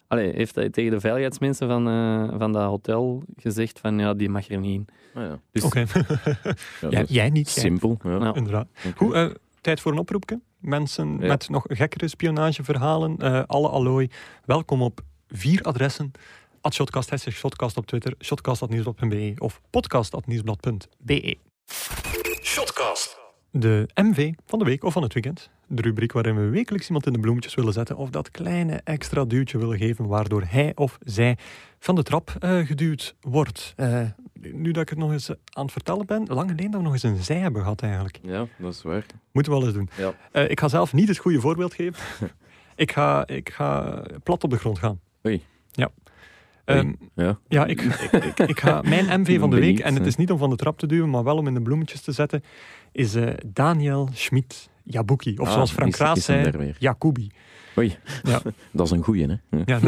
allez, heeft tegen de veiligheidsmensen van, uh, van dat hotel gezegd van ja, die mag er niet in. Ah, ja. dus, Oké. Okay. jij niet. Simpel. Ja. Inderdaad. Okay. Tijd voor een oproepje mensen met nog gekkere spionageverhalen. Uh, alle allooi. Welkom op vier adressen. At Shotcast, hashtag Shotcast op Twitter, shotcast.nieuwsblad.be of podcast.nieuwsblad.be. Shotcast. De MV van de week of van het weekend. De rubriek waarin we wekelijks iemand in de bloemetjes willen zetten of dat kleine extra duwtje willen geven waardoor hij of zij van de trap uh, geduwd wordt. Uh, nu dat ik het nog eens aan het vertellen ben, lang geleden dat we nog eens een zij hebben gehad eigenlijk. Ja, dat is waar. Moeten we wel eens doen. Ja. Uh, ik ga zelf niet het goede voorbeeld geven. ik, ga, ik ga plat op de grond gaan. Oei. Ja. Um, ja, ja ik, ik, ik, ga mijn MV van de week, en het is niet om van de trap te duwen, maar wel om in de bloemetjes te zetten, is uh, Daniel Schmid Jabuki. Of ah, zoals Frank Raas zei, Jakubi. Oei, ja. dat is een goeie, hè? Ja.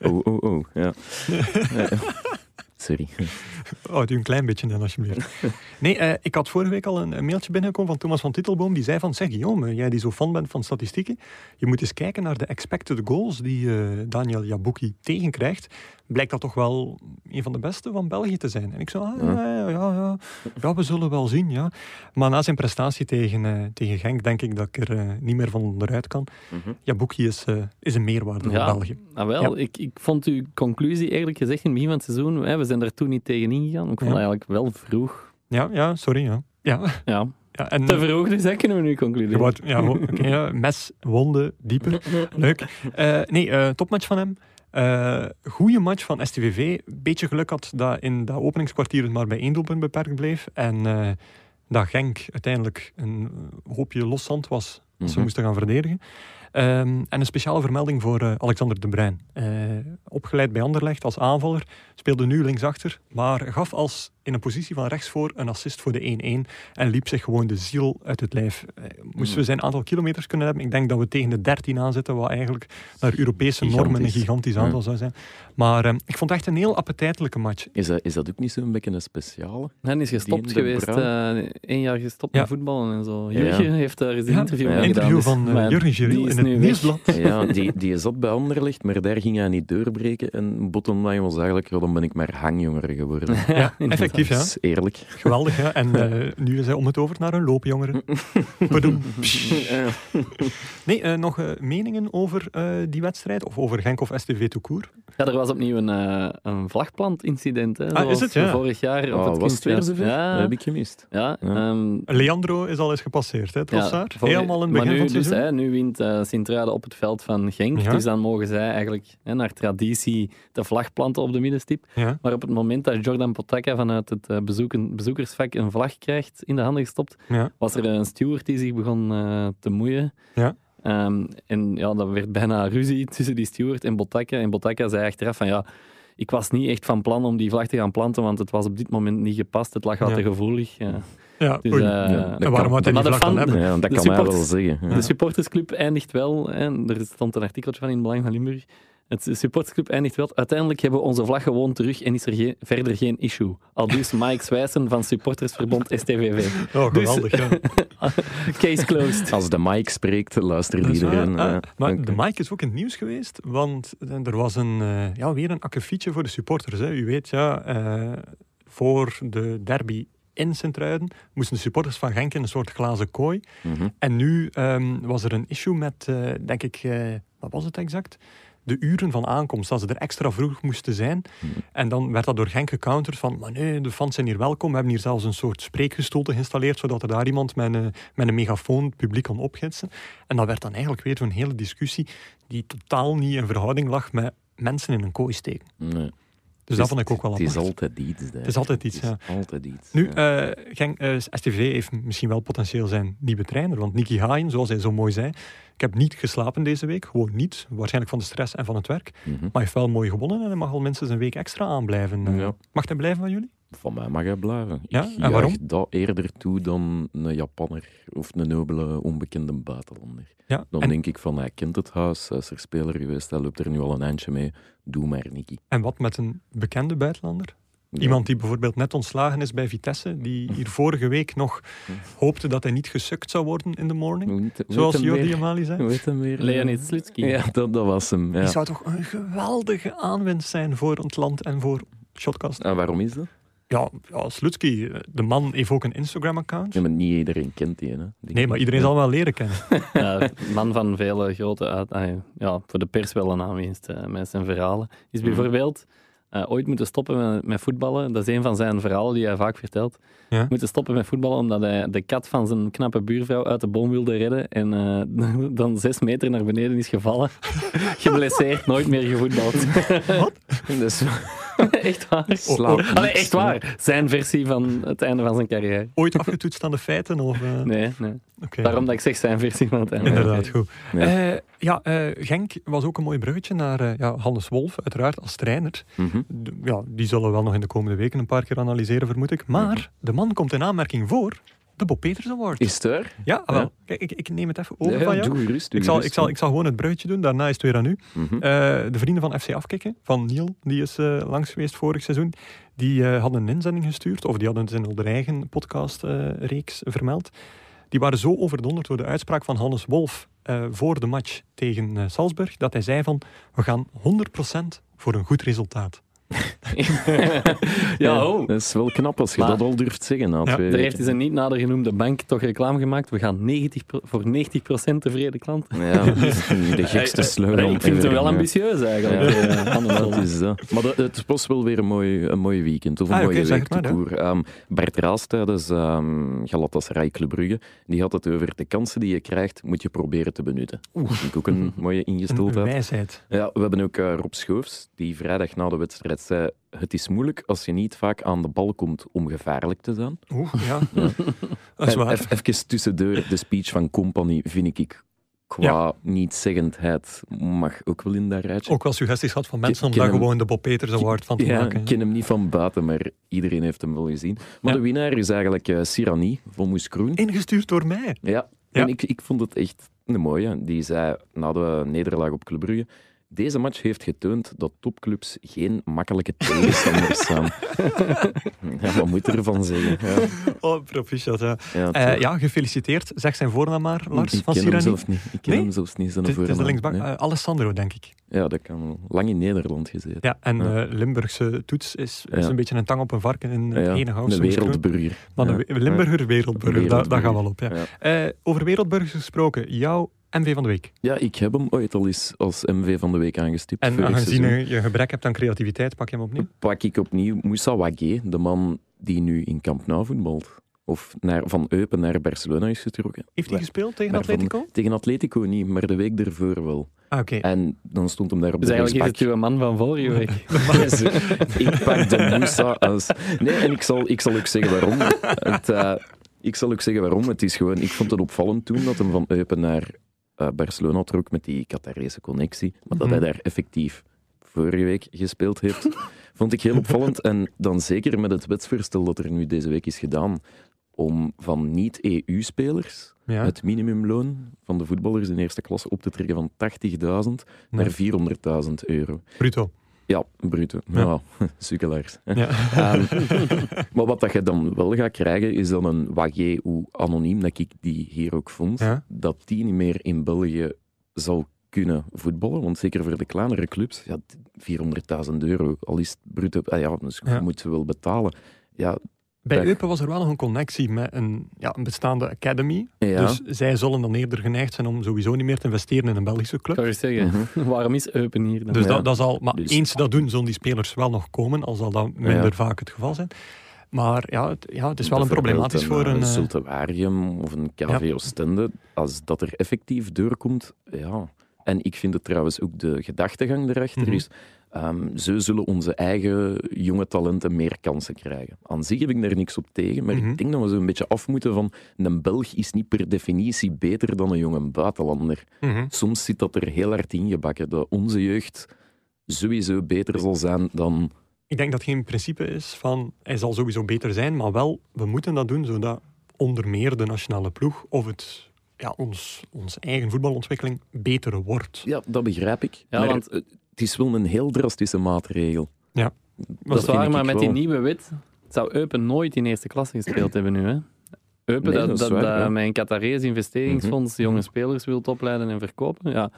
oh, oh, oh, ja. Sorry. Houd u een klein beetje dan, alsjeblieft. Nee, uh, ik had vorige week al een, mailtje binnengekomen van Thomas van Titelboom. Die zei van, zeg Guillaume, jij die zo fan bent van statistieken, je moet eens kijken naar de expected goals die uh, Daniel Jabuki tegenkrijgt blijkt dat toch wel een van de beste van België te zijn. En ik zei, ah, ja, ja, ja, ja, we zullen wel zien. Ja. Maar na zijn prestatie tegen, uh, tegen Genk denk ik dat ik er niet meer van onderuit kan. Mm Ja, Boekje is, is een meerwaarde voor België. Ah, wel, ik, ik vond uw conclusie eerlijk gezegd in het begin van het seizoen, hè, we zijn er toen niet tegen ingegaan. Ik vond eigenlijk wel vroeg. Ja, ja sorry. Ja. Ja. ja. Ja, en, Te vroeg, dus dat kunnen we nu concluderen. Ja, okay, ja, mes, wonden, dieper. Leuk. nee, topmatch van hem. Uh, goede match van STVV. Beetje geluk had dat in dat openingskwartier het maar bij één doelpunt beperkt bleef. En uh, dat Genk uiteindelijk een hoopje loszand was als ze mhm. moesten gaan verdedigen. Um, en een speciale vermelding voor uh, Alexander de Bruin. opgeleid bij Anderlecht als aanvaller, speelde nu linksachter, maar gaf als in een positie van rechtsvoor een assist voor de 1-1 en liep zich gewoon de ziel uit het lijf. Eh, moesten we zijn aantal kilometers kunnen hebben? Ik denk dat we tegen de 13 aanzetten, wat eigenlijk naar Europese normen een gigantisch aantal zou zijn. Maar uh, ik vond het echt een heel appetijtelijke match. Is dat, is dat ook niet zo'n beetje een speciale? Hij is gestopt geweest, uh, één jaar gestopt met voetballen en zo. Jurgen heeft daar eens een interview mee gedaan. Een interview van uh, Jurgen in het nieuwsblad. Ja, die, die zat bij Anderlecht, maar daar ging hij niet doorbreken. En bottom line was eigenlijk, dan ben ik maar hangjonger geworden. Ja, effectief, ja. eerlijk. Geweldig, ja. En uh, nu is hij om het over naar een loopjongere. nee, uh, nog uh, meningen over die wedstrijd? Of over Genk of STV Toekoer? Ja, er was opnieuw een, een vlagplantincident. Hè, ah, is het? Ja. Vorig jaar op oh, het was het weer zover? Ja. Dat heb ik gemist. Ja, ja. Um, Leandro is al eens gepasseerd, hè, Trossard? Ja, Helemaal in het begin nu, van het dus, hè, nu wint uh, Sint-Truiden op het veld van Genk. Dus dan mogen zij eigenlijk hè, naar traditie de vlag planten op de middenstip. Maar op het moment dat Jordan Potaka vanuit het bezoeken, bezoekersvak een vlag krijgt in de handen gestopt, was er een steward die zich begon uh, te moeien. Ja. Um, en ja, dat werd bijna ruzie tussen die steward en Botaka. En Botaka zei achteraf van ja, ik was niet echt van plan om die vlag te gaan planten, want het was op dit moment niet gepast. Het lag al te gevoelig. Ja. Ja, dus, uh, ja, en waarom had hij die vlag dan hebben? Ja, dat kan mij wel zeggen. De supportersclub eindigt wel, en er stond een artikeltje van in Belang van Limburg, het supportclub eindigt wel. Uiteindelijk hebben we onze vlag gewoon terug en is er geen, verder geen issue. Al dus Mike Zwijsen van supportersverbond STVV. Oh, dus- geweldig, ja. Case closed. Als de Mike spreekt, luistert iedereen. Ah, maar de Mike is ook in het nieuws geweest, want er was een, uh, ja, weer een akkefietje voor de supporters. Hè. U weet, ja, uh, voor de derby in Sint-Truiden moesten de supporters van Genk in een soort glazen kooi. Mm -hmm. En nu um, was er een issue met, uh, denk ik, wat was het exact? De uren van aankomst, dat ze er extra vroeg moesten zijn. Hmm. En dan werd dat door Genk gecounterd van, maar nee, de fans zijn hier welkom. We hebben hier zelfs een soort spreekgestoelte geïnstalleerd, zodat er daar iemand met een, met een megafoon het publiek kan opgidsen. En dat werd dan eigenlijk weer zo'n hele discussie die totaal niet in verhouding lag met mensen in een kooi steken. Nee. Dus dat vond ik ook wel Het is altijd iets. Het is altijd iets, ja. altijd iets. Nu, uh, Genk, uh, STV heeft misschien wel potentieel zijn nieuwe trainer, want Nicky Haaien, zoals hij zo mooi zei, ik heb niet geslapen deze week, gewoon niet. Waarschijnlijk van de stress en van het werk. Mm -hmm. Maar hij heeft wel mooi gewonnen en hij mag al minstens een week extra aanblijven. Ja. Mag hij blijven van jullie? Van mij mag hij blijven. Ja? Ik en waarom? dat eerder toe dan een Japanner of een nobele onbekende buitenlander. Ja, dan denk ik van, hij kent het huis, hij is er speler geweest, hij loopt er nu al een eindje mee, doe maar, Nicky. En wat met een bekende buitenlander? Iemand die bijvoorbeeld net ontslagen is bij Vitesse, die hier vorige week nog hoopte dat hij niet gesukt zou worden in de morning. zoals Jordi Amali zei. Heet hem weer? Leonid Slutsky. Ja, dat, dat, was hem. Ja. Die zou toch een geweldige aanwinst zijn voor het land en voor Shotcast. En waarom is dat? Ja, ja Slutsky, de man heeft ook een Instagram-account. Ja, maar niet iedereen kent die, hè? nee, maar iedereen zal wel leren kennen. ja, man van vele grote... Uit, ja, voor de pers wel een aanwinst uh, met zijn verhalen. Is mhm. bijvoorbeeld uh, ooit moeten stoppen met, met, voetballen. Dat is een van zijn verhalen die hij vaak vertelt. Ja? Moeten stoppen met voetballen omdat hij de kat van zijn knappe buurvrouw uit de boom wilde redden en uh, dan zes meter naar beneden is gevallen. Geblesseerd, nooit meer gevoetbald. Wat? dus, echt waar. Slaap. Allee, echt waar. Zijn versie van het einde van zijn carrière. Ooit afgetoetst aan de feiten? Of, uh... Nee, nee. Okay. Daarom dat ik zeg zijn versie van het einde. Inderdaad, goed. Nee. Uh, ja, Genk was ook een mooi bruggetje naar ja, Hannes Wolf, uiteraard als trainer. Mm -hmm. ja, die zullen we wel nog in de komende weken een paar keer analyseren, vermoed ik. Maar mm -hmm. de man komt in aanmerking voor de Bob Peters Award. Is het er? Ja, wel. Kijk, ik, ik, neem het even over van jou. Doe gerust, doe ik, zal, gerust. ik, zal, ik zal gewoon het bruidje doen, daarna is het weer aan u. Mhm. Uh, de vrienden van FC Afkikken, van Niel, die is uh, langs geweest vorig seizoen, die uh, hadden een inzending gestuurd, of die hadden het in hun eigen podcastreeks vermeld. Die waren zo overdonderd door de uitspraak van Hannes Wolf voor de match tegen Salzburg, dat hij zei van, we gaan 100% voor een goed resultaat. ja, oh. Dat is wel knap als je maar, dat al durft zeggen. Na ja, er heeft hij zijn niet nader genoemde bank toch reclame gemaakt. We gaan 90 voor 90% tevreden klanten. Ja, dat is niet de gekste slogan. Ik vind het wel ambitieus eigenlijk. Ja. Ja, dat is dat. Maar het was wel weer een mooi, een mooi weekend. Of een ah, mooie okay, week maar, um, ehm, Bert Raas tijdens um, Galatasaray Club Brugge, die had het over de kansen die je krijgt, moet je proberen te benutten. Dat vind ik ook een mooie ingesteldheid. Een wijsheid. Ja, we hebben ook uh, Rob Schoofs, die vrijdag na de wedstrijd zei het is moeilijk als je niet vaak aan de bal komt om gevaarlijk te zijn. Oeh, ja. ja. Dat is waar. Even, even tussendoor, de speech van Company vind ik qua ja. niet-zeggendheid mag ook wel in dat rijtje. Ook wel suggesties had van mensen om daar gewoon de Bob Peters Award van te ja, maken. Ik ken hem niet van buiten, maar iedereen heeft hem wel gezien. Maar ja. de winnaar is eigenlijk uh, Sirani van Moes Kroen. Ingestuurd door mij. Ja, en ik, ik vond het echt een mooie. Die zei na de nederlaag op Club Brugge deze match heeft getoond dat topclubs geen makkelijke tegenstanders zijn. ja, wat moet je ervan zeggen? Ja. Oh, proficiat. Ja. Ja, uh, ja, gefeliciteerd. Zeg zijn voornaam maar, Lars ik van ken Sirani. Hem zelf niet. Ik ken nee? hem zelfs niet, zijn Het voornaam. is de linksbak. Nee. Uh, Alessandro, denk ik. Ja, dat kan wel. Lang in Nederland gezeten. Ja, en Ja. uh, Limburgse toets is, is Ja. een beetje een tang op een varken in het ene house. een wereldburger. Maar Ja. een we- Limburger, wereldburger, dat, dat gaat wel op. Ja. Ja. Eh, over wereldburgers gesproken, jouw MV van de week. Ja, ik heb hem ooit al eens als MV van de week aangestipt. En aangezien je je gebrek hebt aan creativiteit, pak je hem opnieuw. pak ik opnieuw Moussa Wagué, de man die nu in Camp Nou voetbalt. Of naar, van Eupen naar Barcelona is getrokken. Heeft hij gespeeld tegen maar van- Atletico? Tegen Atletico niet, maar de week ervoor wel. Ah, oké. En dan stond hem daar op Dus de eigenlijk is het man van vorige week. ik pak de Moussa als... Nee, en ik zal, ik zal ook zeggen waarom. Het, eh, ik zal ook zeggen waarom. Het is gewoon... Ik vond het opvallend toen dat hem van Eupen naar eh, Barcelona trok met die Qatarese connectie. Maar dat Mhm. hij daar effectief vorige week gespeeld heeft, vond ik heel opvallend. En dan zeker met het wetsvoorstel dat er nu deze week is gedaan om van niet-EU-spelers Ja. het minimumloon van de voetballers in eerste klasse op te trekken van 80.000 Nee. naar 400.000 euro. Bruto. Ja, bruto. Ja. Sukkelaars. Ja. Ehm, maar wat dat je dan wel gaat krijgen, is dan een wagé, hoe anoniem dat ik die hier ook vond, Ja. dat die niet meer in België zal kunnen voetballen. Want zeker voor de kleinere clubs, ja, 400.000 euro, al is het bruto, ah ja, dus je moet ze wel betalen. Ja, Bij. Eupen was er wel nog een connectie met een, ja, een bestaande academy. ja. Dus zij zullen dan eerder geneigd zijn om sowieso niet meer te investeren in een Belgische club. Kan je zeggen, Mhm. waarom is Eupen hier dan? Dus Ja. dat, dat zal, maar Dus- eens ze dat doen, zullen die spelers wel nog komen, al zal dat minder Ja. vaak het geval zijn. Maar ja, het, ja, het is wel een problematisch voor een... Een eh, Zultewarium of een KV Oostende, als dat er effectief doorkomt, ja. En ik vind het trouwens ook de gedachtegang erachter Mhm. is, ehm, zo zullen onze eigen jonge talenten meer kansen krijgen. Aan zich heb ik daar niks op tegen, maar Mhm. ik denk dat we zo een beetje af moeten van een Belg is niet per definitie beter dan een jonge buitenlander. mhm. Soms zit dat er heel hard ingebakken, dat onze jeugd sowieso beter zal zijn dan Ik denk dat het geen principe is van hij zal sowieso beter zijn, maar wel, we moeten dat doen zodat onder meer de nationale ploeg of het, ja, ons, onze eigen voetbalontwikkeling beter wordt. Ja, dat begrijp ik. Ja, maar want- het is wel een heel drastische maatregel. Ja. Dat is waar, maar met die nieuwe wet zou Eupen nooit in eerste klasse gespeeld hebben nu. Hè? Eupen, Nee, dat, ja. Mhm. een Qatarese investeringsfonds jonge spelers wil opleiden en verkopen. Ja.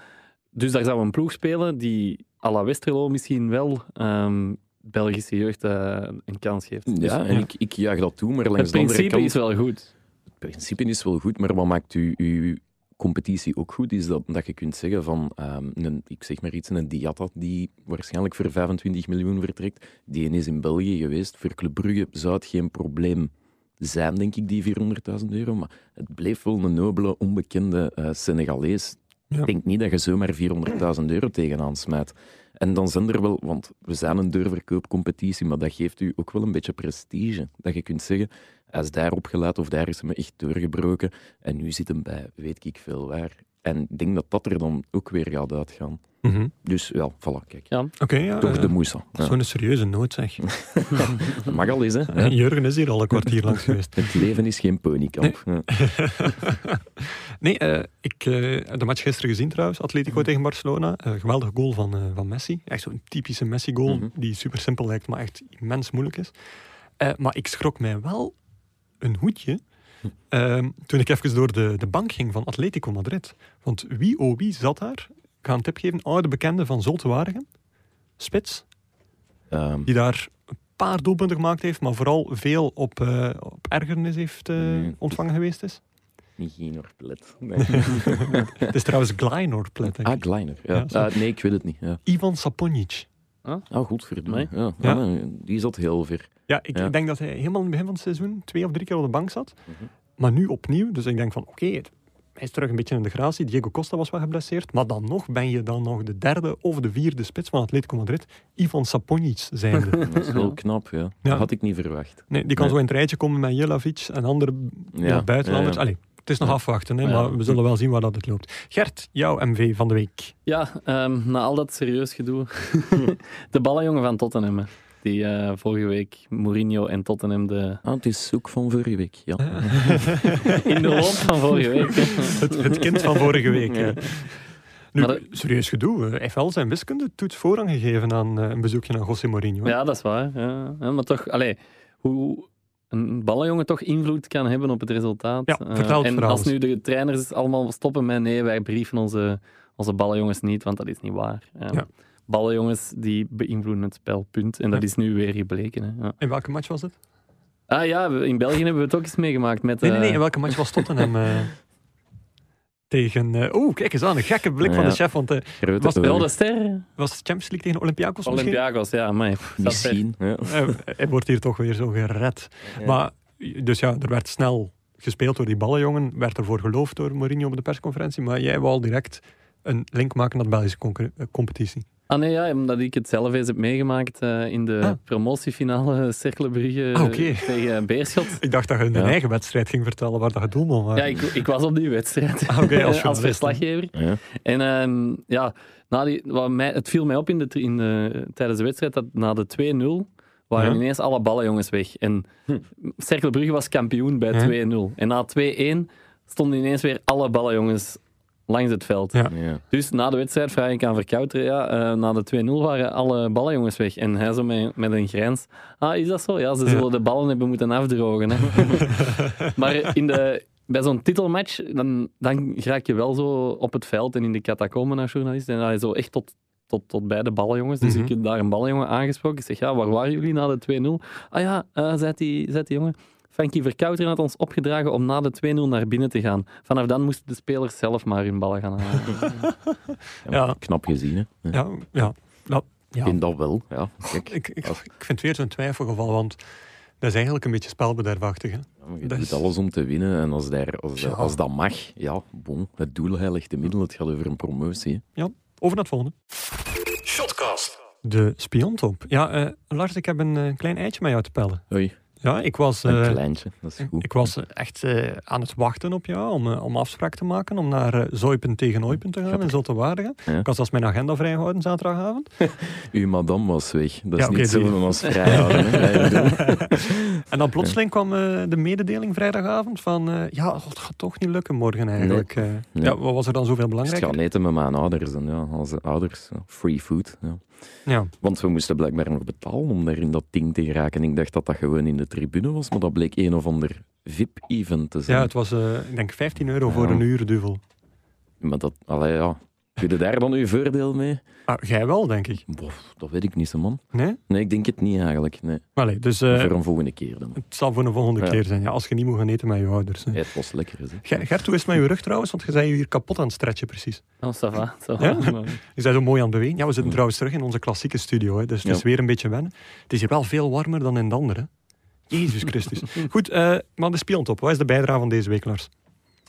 Dus daar zou een ploeg spelen die à la Westerlo misschien wel ehm, Belgische jeugd eh, een kans geeft. Dus Ja, en ja. Ik, ik jaag dat toe, maar langs het de andere principe kant... is wel goed. Het principe is wel goed, maar wat maakt u, uw competitie ook goed, is dat, dat je kunt zeggen van, ehm, een, ik zeg maar iets, een Diatta die waarschijnlijk voor 25 miljoen vertrekt, die is in België geweest. Voor Club Brugge zou het geen probleem zijn, denk ik, die 400.000 euro, maar het bleef wel een nobele, onbekende eh Senegalees. Ja. Ik denk niet dat je zomaar 400.000 euro tegenaan smijt. En dan zijn er wel, want we zijn een deurverkoopcompetitie, maar dat geeft u ook wel een beetje prestige. Dat je kunt zeggen, hij is daar opgeleid of daar is hij me echt doorgebroken. En nu zit hem bij weet ik veel waar. En ik denk dat dat er dan ook weer gaat uitgaan. Mhm. Dus ja, voilà, kijk. Ja. Oké, ja. Toch eh, de is gewoon een serieuze noot, zeg. Dat mag al eens, hè. En Jurgen is hier al een kwartier langs geweest. Het leven is geen ponykamp. Ja. nee, eh, ik eh, heb de match gisteren gezien trouwens, Atletico tegen Barcelona. Eh, geweldige goal van, eh, van Messi. Echt zo'n typische Messi-goal, Mhm. die super simpel lijkt, maar echt immens moeilijk is. Eh, maar ik schrok mij wel een hoedje ehm, toen ik even door de, de bank ging van Atletico Madrid. Want wie oh wie zat daar? Ik ga een tip geven. Oude bekende van Zulte Waregem. Spits, Ehm, die daar een paar doelpunten gemaakt heeft, maar vooral veel op, eh, op ergernis heeft eh, Nee. ontvangen geweest is. niet geen Orplet. Nee. Het is trouwens Glynor Plet, denk Ah. Kleiner. Ja. Ah, nee, ik weet het niet. Ja. Ivan Saponic. Ah, goed, verdomme. Nee. Ja. Ja. Nee, die zat heel ver. Ja, ik Ja. denk dat hij helemaal in het begin van het seizoen twee of drie keer op de bank zat. Mhm. Maar nu opnieuw. Dus ik denk van, oké, hij is terug een beetje in de gratie. Diego Costa was wel geblesseerd. Maar dan nog ben je dan nog de derde of de vierde spits van Atletico Madrid. Ivan Saponic zijnde. Dat is wel Ja. knap, ja. Ja. Dat had ik niet verwacht. Nee, die kan Nee. zo in het rijtje komen met Jelavic en andere ja, Ja, buitenlanders. ja, ja. Allee, het is nog Ja. afwachten, hè, Ja. maar we zullen wel zien waar dat het loopt. Gert, jouw MV van de week. Ja, ehm, na al dat serieus gedoe. de ballenjongen van Tottenham. hè. Die eh, vorige week Mourinho en Tottenham de... Ah, het is ook van vorige week, ja. In de loop van vorige week. Het, het kind van vorige week. Ja. Nu, Maar dat- serieus gedoe. Hij heeft wel zijn wiskundetoets voorrang gegeven aan eh, een bezoekje aan José Mourinho. hè. Ja, dat is waar. Ja. Ja, maar toch, allee, hoe een ballenjongen toch invloed kan hebben op het resultaat. Ja, Eh, vertel het En verhaal als nu de trainers allemaal stoppen met nee, wij brieven onze, onze ballenjongens niet, want dat is niet waar. Eh, Ja. Ballenjongens die beïnvloeden het spel, punt. En dat Ja. is nu weer gebleken. Hè. Ja. In welke match was het? Ah ja, in België hebben we het ook eens meegemaakt met... Nee, nee, nee. eh, In welke match was Tottenham tegen... eh, Oeh, kijk eens aan. Een gekke blik van de chef. Want eh Grote Was ogen. Ster? was Champions League tegen Olympiakos misschien? Olympiakos, ja, maar Misschien, ja. Hij wordt hier toch weer zo gered. Maar, dus ja, er werd snel gespeeld door die ballenjongen. Werd ervoor geloofd door Mourinho op de persconferentie. Maar jij wou al direct een link maken naar de Belgische eh, competitie. Ah nee, ja, omdat ik het zelf eens heb meegemaakt eh, in de Ah. promotiefinale Cerkelenbrugge Ah, tegen Beerschot. Ik dacht dat je een Ja. eigen wedstrijd ging vertellen waar dat het doelman was. Ja, ik, ik was op die wedstrijd Ah, oké, als als, verslaggever. Ja. En ehm, ja, na die, wat mij, het viel mij op in de, in de, tijdens de wedstrijd dat na de 2-0 waren Ja. ineens alle ballenjongens weg. En Hm. Was kampioen bij Ja. 2-0. En na 2-1 stonden ineens weer alle ballenjongens langs het veld. Ja. Ja. Dus na de wedstrijd vraag ik aan Verkouteren, ja, eh, na de 2-0 waren alle ballenjongens weg. En hij zo met, met een grijns, ah, is dat zo? Ja, ze Ja. zullen de ballen hebben moeten afdrogen. Hè. maar in de, bij zo'n titelmatch, dan, dan raak je wel zo op het veld en in de catacomben als journalist. En dan je zo echt tot, tot, tot bij de ballenjongens. Dus Mhm. ik heb daar een ballenjongen aangesproken. Ik zeg, ja, waar waren jullie na de 2-0? Ah ja, eh zei, die, zei die jongen. Frankie Verkouteren had ons opgedragen om na de 2-0 naar binnen te gaan. Vanaf dan moesten de spelers zelf maar hun ballen gaan halen. Ja. Knap gezien, hè. Ja. Ja, ja. Nou, ja. In dat wel, ja. Kijk. Ik, ik, ik vind het weer zo'n twijfelgeval, want dat is eigenlijk een beetje spelbederfachtig. Hè? Ja, je Dat doet is- alles om te winnen en als, daar, als, Ja. als dat mag, ja, bon, het doel heiligt de middel, het gaat over een promotie. hè. Over naar het volgende. Shotcast. De spiontop. Ja, eh, Lars, ik heb een eh, klein eitje met jou te pellen. Oei, Ja, ik was, een eh, kleintje, dat is goed. ik was eh, echt eh, aan het wachten op jou om, om afspraak te maken om naar Zoipen tegen Oipen te gaan in Zottewaardigen. Ja. Ik had zelfs mijn agenda vrijgehouden zaterdagavond. Uw madame was weg. Dat is Ja, niet zo vrijhouden. ik bedoel, En dan plotseling kwam de mededeling vrijdagavond van ja, het gaat toch niet lukken morgen eigenlijk. Nee. Ja, wat was er dan zoveel ik belangrijker? ga eten met mijn ouders. En ja, als ouders, free food. Ja. Ja. Want we moesten blijkbaar nog betalen om daar in dat ding te geraken. Ik dacht dat dat gewoon in de tribune was, maar dat bleek een of ander VIP-event te zijn. ja, het was eh, ik denk 15 euro voor een uur duvel. Maar dat, allee, ja. Kun je daar dan uw voordeel mee? Ah, jij wel, denk ik. Bof, dat weet ik niet, zo man. Nee? Nee, ik denk het niet eigenlijk. Nee. Allee, dus eh, Voor een volgende keer dan. het zal voor een volgende Ja. keer zijn. Ja, als je niet moet gaan eten met je ouders. hè. Ja, het was lekker. Hè. Ger- Gert, hoe is het met je rug trouwens? Want je zei je hier kapot aan het stretchen precies. Oh, ça va, ça va. Ja? Je bent zo mooi aan het bewegen. Ja, we zitten Ja. trouwens terug in onze klassieke studio. Hè, dus het is weer een beetje wennen. Het is hier wel veel warmer dan in de andere. Jezus Christus. Goed, eh, maar de spiontop. Wat is de bijdrage van deze week, Lars?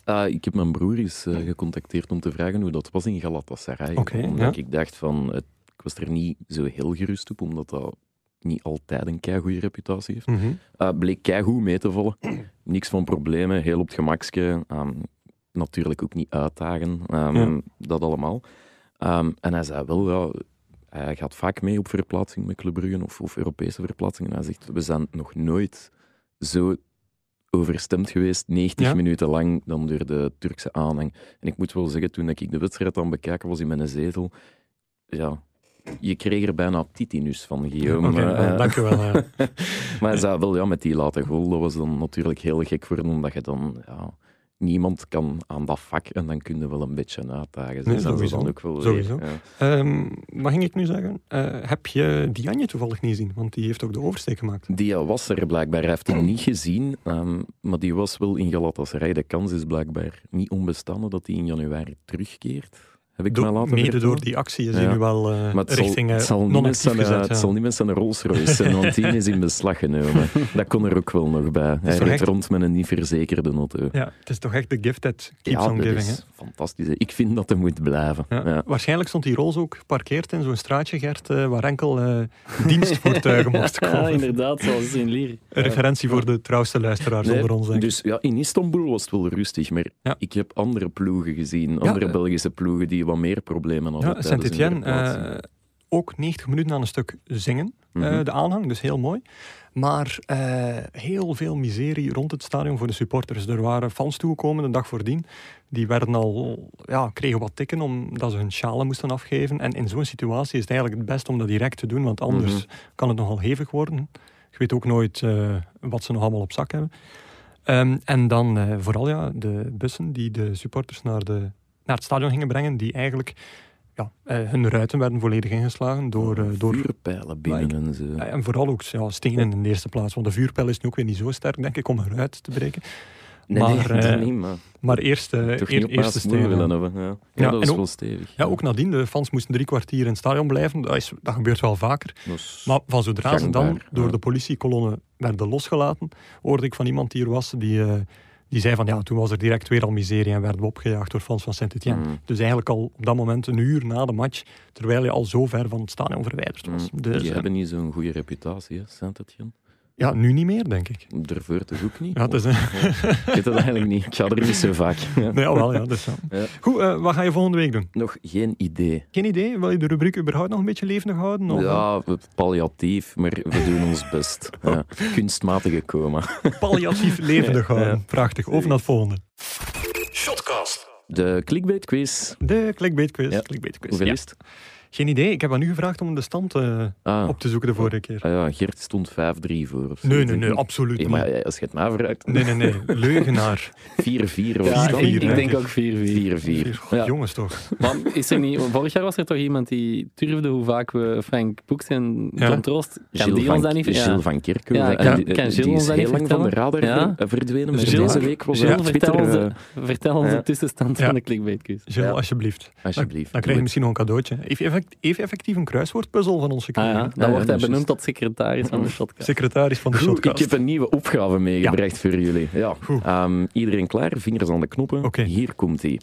Ah, ik heb mijn broer eens eh, gecontacteerd om te vragen hoe dat was in Galatasaray. Omdat ja. ik dacht van, het, ik was er niet zo heel gerust op, omdat dat niet altijd een keigoede reputatie heeft. Mhm. Uh, bleek keigoed mee te vallen. Niks van problemen, heel op het gemakske. Ehm, natuurlijk ook niet uitdagen, ehm, dat allemaal. Ehm, en hij zei wel, ja, hij gaat vaak mee op verplaatsing met Club Brugge of, of Europese verplaatsingen. Hij zegt, we zijn nog nooit zo overstemd geweest, 90 minuten lang, dan door de Turkse aanhang. En ik moet wel zeggen, toen ik de wedstrijd aan bekijken was in mijn zetel, ja, je kreeg er bijna titinus van, Guillaume. Okay, uh, dank je wel. maar hij zei wel, ja, met die late goal, dat was dan natuurlijk heel gek voor hem, omdat je dan... Ja, niemand kan aan dat vak en dan kun je wel een beetje uitdagen. Nee, dat is dan ook wel sowieso. ja. um, wat ging ik nu zeggen? Uh, heb je Dianje toevallig niet gezien? Want die heeft ook de oversteek gemaakt. Die was er blijkbaar. Hij heeft hem niet gezien, um, maar die was wel in Galatasaray. De kans is blijkbaar niet onbestaande dat hij in januari terugkeert heb ik laten Mede door die actie is ja. nu wel uh, maar het richting zal, het zal niet met zijn, gezet, Het zal niet met zijn Rolls Royce zijn, want die is in beslag genomen. Dat kon er ook wel nog bij. Hij reed echt... rond met een niet verzekerde auto. Ja, het is toch echt de gift that keeps on giving. Is fantastisch. Ik vind dat hij moet blijven. Ja. Waarschijnlijk stond die Rolls ook geparkeerd in zo'n straatje, Gert, uh, waar enkel uh, dienstvoertuigen mochten komen. Ja, inderdaad, zoals in Lier. Een referentie voor de trouwste luisteraars nee, onder ons. Denk. Dus ja, in Istanbul was het wel rustig, maar ik heb andere ploegen gezien, andere Belgische ploegen die wat meer problemen ja, Saint-Etienne, uh, ook 90 minuten aan een stuk zingen, mm -hmm. uh, de aanhang, dus heel mooi. Maar uh, heel veel miserie rond het stadion voor de supporters. Er waren fans toegekomen de dag voordien. Die werden al, ja, kregen wat tikken omdat ze hun sjalen moesten afgeven. En in zo'n situatie is het eigenlijk het beste om dat direct te doen, want anders mm -hmm. kan het nogal hevig worden. Je weet ook nooit wat ze nog allemaal op zak hebben. Um, en dan vooral ja, de bussen die de supporters naar de naar het stadion gingen brengen, die eigenlijk ja, eh, hun ruiten werden volledig ingeslagen door... Uh, door vuurpijlen binnen en zo. En vooral ook ja, stenen in de eerste plaats, want de vuurpijl is nu ook weer niet zo sterk, denk ik, om een ruit te breken. Nee, maar, nee, uh, niet, maar... maar eerst, eer, eerste stenen. willen hebben. Ja, ja, ja dat is ook, wel stevig. Ja, ook nadien, de fans moesten drie kwartier in het stadion blijven. Dat, is, dat gebeurt wel vaker. Maar van zodra ze dan door de politiekolonne werden losgelaten, hoorde ik van iemand die er was, die... Die zei van ja, toen was er direct weer al miserie en werden we opgejaagd door fans van Saint-Etienne. Mm. Dus eigenlijk al op dat moment een uur na de match, terwijl je al zo ver van het stadion verwijderd was. Mm. Dus, die hebben niet zo'n goede reputatie, Saint-Etienne. Ja, nu niet meer, denk ik. Daarvoor toch ook niet? Ja, het is, een... ik weet het eigenlijk niet. Ik ga er niet zo vaak. Ja. Nee, al wel, ja. Dus, ja. Goed, uh, wat ga je volgende week doen? Nog geen idee. Geen idee? Wil je de rubriek überhaupt nog een beetje levendig houden? Of? Ja, palliatief, maar we doen ons best. Ja. Kunstmatige coma. Palliatief levendig houden. Prachtig. Over naar het volgende. Shotcast. De clickbait quiz. De clickbait quiz. Clickbait quiz. Hoeveel is het? Geen idee. Ik heb aan u gevraagd om de stand uh, ah. op te zoeken de vorige keer. Ah ja, Gert stond 5-3 voor. Nee, nee, nee, absoluut niet. Maar als je het maar vooruit... Nee, nee, nee. Leugenaar. 4-4 was ja, ik, ik denk ook 4-4. 4-4. Ja. Jongens toch. Maar is er niet... Vorig jaar was er toch iemand die turfde hoe vaak we Frank Boeks en John ja. Troost... Kan die ons dat niet vertellen? Gilles van Kerkhoven. Ja, kan, kan die is heel lang van de radar ja. verdwenen, maar Gilles, deze week was Gilles, vertel, ons de, vertel ons de tussenstand van de clickbait-quiz. Gilles, alsjeblieft. Alsjeblieft. Dan krijg je misschien nog een cadeautje. Even effectief een kruiswoordpuzzel van ons gekregen. Ah, ja. Dan wordt hij benoemd tot secretaris van de Shotcast. Secretaris van de Goed, Shotcast. Ik heb een nieuwe opgave meegebracht voor jullie. Ja. Um, iedereen klaar? Vingers aan de knoppen. Okay. Hier komt hij.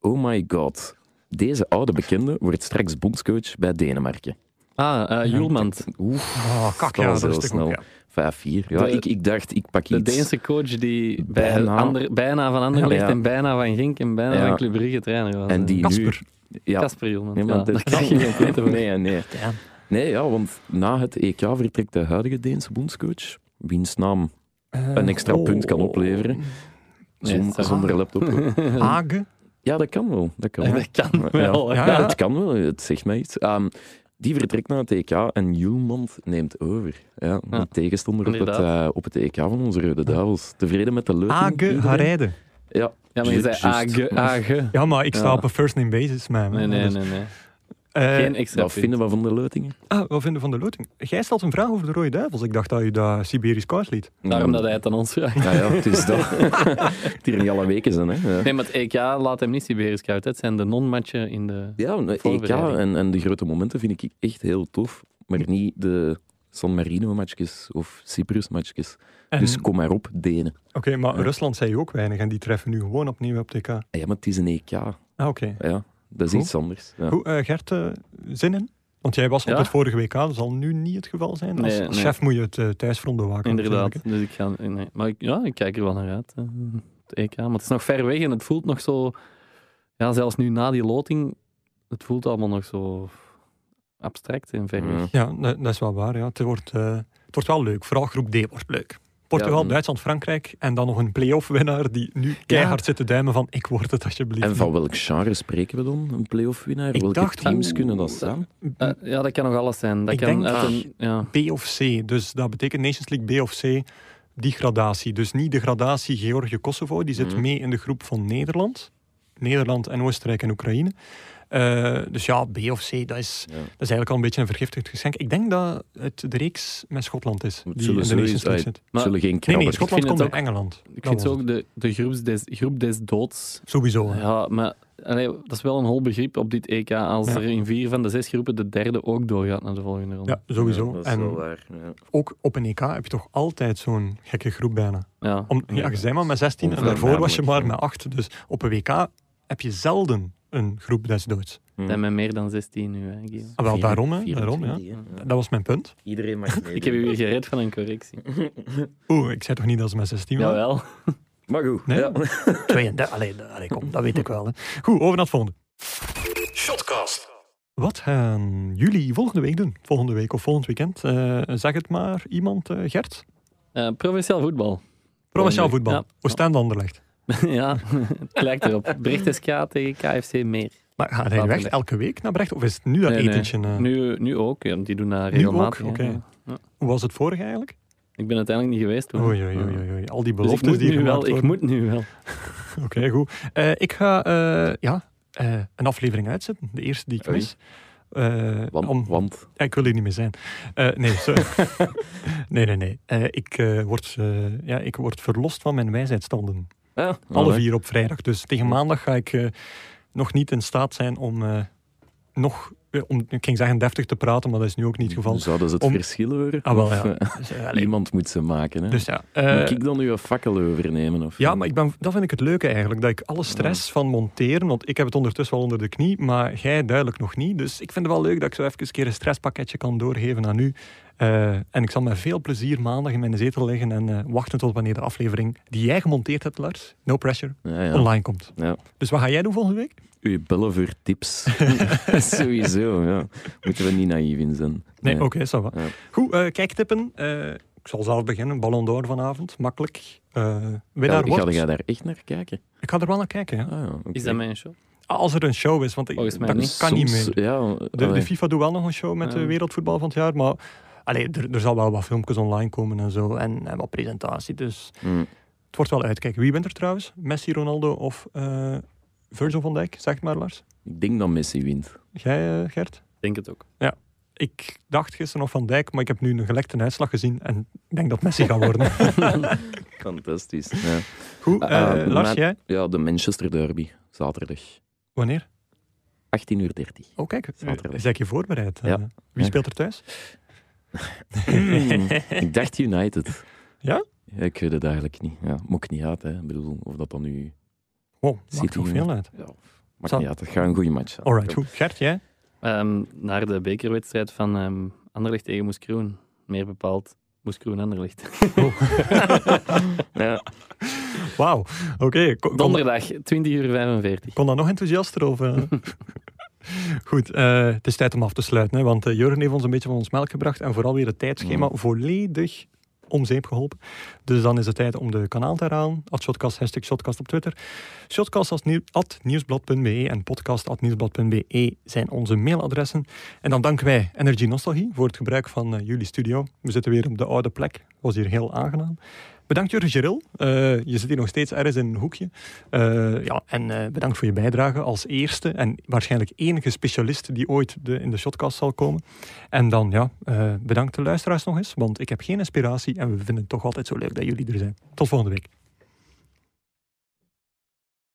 Oh my god. Deze oude bekende wordt straks bondscoach bij Denemarken. Ah, uh, Julmand. Oef, oh, kak, ja, dat is snel. 5-4. Ja, ik, ik dacht, ik pak iets... De Deense coach die bijna, ander, bijna van Anderlecht ja, ja. en bijna van Genk en bijna ja. van Club Brugge trainer was. En die Kasper. Ja. Kasper Julman. Nee, maar ja, dat kan je niet weten. Nee, nee. Nee, ja, want na het EK vertrekt de huidige Deense bondscoach, wiens naam een extra uh, punt kan opleveren, nee, zonder laptop. Hagen? Ja, dat kan wel. Dat kan, wel. Dat kan wel. Ja, ja, het kan wel. Het zegt mij iets. Um, die vertrekt naar het EK en Julmand neemt over. Ja, ja. tegenstander op het, uh, op het EK van onze Rode Duivels. Tevreden met de leuting? Age Harijden. Ja, ja, maar je zei Age, Age. Ja, maar ik sta ja. op een first name basis, man. Nee, nee, nee. nee. Uh, Geen extra Wat vinden we van de Leutingen? Ah, wat vinden we van de Leutingen? Jij stelt een vraag over de Rode Duivels. Ik dacht dat je dat Siberisch kous liet. Daarom dat hij het aan ons vraagt. Ja, ja, het is dat. het hier niet alle weken zijn, hè. Ja. Nee, maar het EK laat hem niet Siberisch koud. Het zijn de non-matchen in de Ja, het EK en, en de grote momenten vind ik echt heel tof. Maar niet de San Marino-matchjes of Cyprus-matchjes. Dus kom maar op, Denen. Oké, okay, maar ja. Rusland zei je ook weinig en die treffen nu gewoon opnieuw op TK. Ja, maar het is een EK. Ah, oké. Okay. Ja, dat is Goed. iets anders. Ja. Goed, uh, Gert, uh, zin in? Want jij was op het vorige WK, dat zal nu niet het geval zijn. Als, nee, als nee. chef moet je het uh, thuisfront bewaken. Inderdaad, dus ik ga, nee. maar ik, ja, ik kijk er wel naar uit. het EK. Maar het is nog ver weg en het voelt nog zo... Ja, zelfs nu na die loting, het voelt allemaal nog zo abstract en ver weg. Ja, dat, dat is wel waar. Ja. Het, wordt, het wordt wel leuk. Vooral groep D wordt leuk. Portugal, ja, Duitsland, Frankrijk en dan nog een play-off winnaar die nu keihard ja. zit te duimen van ik word het alsjeblieft. En van welk genre spreken we dan? Een play-off winnaar? Ik Welke dacht, teams kunnen dat zijn? Uh, ja, dat kan nog alles zijn. Dat ik kan denk uit een, ja. B of C. Dus dat betekent Nations League B of C. Die gradatie. Dus niet de gradatie Georgië-Kosovo. Die zit Mm. mee in de groep van Nederland. Nederland en Oostenrijk en Oekraïne. Uh, dus ja, B of C, dat is, Ja. dat is eigenlijk al een beetje een vergiftigd geschenk. Ik denk dat het de reeks met Schotland is. Die zullen in de Nations League uit- zit. Maar- zullen geen Nee, nee. Schotland komt bij Engeland. Ik vind ook de, de groeps des, groep des doods. Sowieso. hè. Ja, maar allee, dat is wel een hol begrip op dit EK. Als Ja. er in vier van de zes groepen de derde ook doorgaat naar de volgende ronde. Ja, sowieso. Ja, dat is en wel waar. Ja. ook op een EK heb je toch altijd zo'n gekke groep bijna. Ja. Om, ja, je zei maar met 16 en daarvoor was je maar met 8. Dus op een WK heb je zelden een groep des doods. Hm. zijn met meer dan 16 nu, hè. Ah, wel, daarom, hè, 24, daarom ja. Dat was mijn punt. Iedereen mag meedoen. Ik heb u weer gered van een correctie. Oeh, ik zei toch niet dat ze met 16 waren? Jawel. Maar goed. Nee? Ja. 32, allee, allee, kom, dat weet ik wel. Hè. Goed, over naar het volgende. Shotcast. Wat gaan jullie volgende week doen? Volgende week of volgend weekend? Eh, zeg het maar iemand, eh, Gert. Eh, provinciaal voetbal. Provinciaal voetbal. Ja. Oostende Anderlecht. ja, het lijkt erop. SK tegen KFC meer. Maar gaat hij weg we- elke week naar Brecht? Of is het nu dat Nee, nee. etentje? eh, Nu, nu ook, ja, die doen ook? regelmatig. Hè. Ja. Hoe was het vorig eigenlijk? Ik ben uiteindelijk niet geweest toen. Oei, oei, oei, oei. Al die Dus beloftes die nu wel. Ik moet nu wel. Oké, goed. Eh, ik ga eh, ja, een aflevering uitzetten. De eerste die ik Oei. mis. Eh, Want, om, want Ja, ik wil hier niet meer zijn. Eh, nee, nee, nee, nee. Ik, word, ja, ik word verlost van mijn wijsheidstanden. Ja, Alle vier op vrijdag. Dus tegen maandag ga ik eh, nog niet in staat zijn om eh, nog, eh, om, ik ging zeggen deftig te praten, maar dat is nu ook niet het geval. Zouden ze het Om- verschil horen? Ah, wel, ja. Dus, Iemand moet ze maken. Hè? dus ja. eh, Moet ik dan uw fakkel overnemen? Of Ja, maar ik ben, dat vind ik het leuke eigenlijk. Dat ik alle stress van monteren, want ik heb het ondertussen wel onder de knie, maar jij duidelijk nog niet. Dus ik vind het wel leuk dat ik zo even een keer een stresspakketje kan doorgeven aan u. Eh, en ik zal met veel plezier maandag in mijn zetel liggen en eh, wachten tot wanneer de aflevering die jij gemonteerd hebt, Lars, no pressure, Ja, ja. online komt. Ja. Dus wat ga jij doen volgende week? U bellen voor tips. Sowieso, ja. Moeten we niet naïef in zijn. Nee, oké, ça va. Ja. Goed, eh kijktippen. Eh, ik zal zelf beginnen. Ballon d'Or vanavond, makkelijk. Eh winnaar Ga, wordt... ga jij daar echt naar kijken? Ik ga er wel naar kijken, ja. Ah, ja, oké. Is dat mijn show? Als er een show is, want ik, dat niet. kan niet meer. Ja, De, de. FIFA doet wel nog een show met Ja. de wereldvoetbal van het jaar, maar allee, er, er zal wel wat filmpjes online komen en zo, en, en wat presentatie. Dus Hm. het wordt wel uitkijken. Wie wint er trouwens? Messi, Ronaldo of eh Virgil van Dijk? Zeg maar, Lars. Ik denk dat Messi wint. Jij, eh, Gert? Ik denk het ook. Ik dacht gisteren nog van Dijk, maar ik heb nu een gelekte uitslag gezien en ik denk dat Messi gaat worden. Fantastisch. Ja, Goed, Ah, eh, ah, Lars, jij? ja de Manchester Derby, zaterdag. Wanneer? 18 uur 30. Oh, kijk, Zaterdag. is je voorbereid? Ja. Wie Ja. speelt er thuis? Ik dacht United. Ja? Ja, ik weet het eigenlijk niet. Ja, maakt niet uit. Hè. Ik bedoel, of dat dan nu... Wow, maakt City toch veel uit. Ja, maakt Zal- niet uit. Het gaat een goede match zijn. Alright, goed. Gert, jij? Ehm, naar de bekerwedstrijd van ehm Anderlecht tegen Moes Kroen. Meer bepaald Moes Kroen Anderlecht. Ja. Wauw, oké. Donderdag, 20 uur 45. kon dat nog enthousiaster? Of, eh? Goed, eh, het is tijd om af te sluiten. Hè, want eh, Jurgen heeft ons een beetje van ons melk gebracht en vooral weer het tijdschema Mm. volledig om zeep geholpen. Dus dan is het tijd om de kanaal te herhalen. At Shotcast, hashtag Shotcast op Twitter. Shotcast als nieuw- at nieuwsblad.be en podcast at nieuwsblad.be zijn onze mailadressen. En dan danken wij Energy Nostalgie voor het gebruik van eh, jullie studio. We zitten weer op de oude plek. Was hier heel aangenaam. Bedankt Jurgen Geril. Eh, je zit hier nog steeds ergens in een hoekje. Eh, ja, en eh, bedankt voor je bijdrage als eerste en waarschijnlijk enige specialist die ooit de, in de shotcast zal komen. En dan ja, bedankt de luisteraars nog eens, want ik heb geen inspiratie en we vinden het toch altijd zo leuk dat jullie er zijn. Tot volgende week.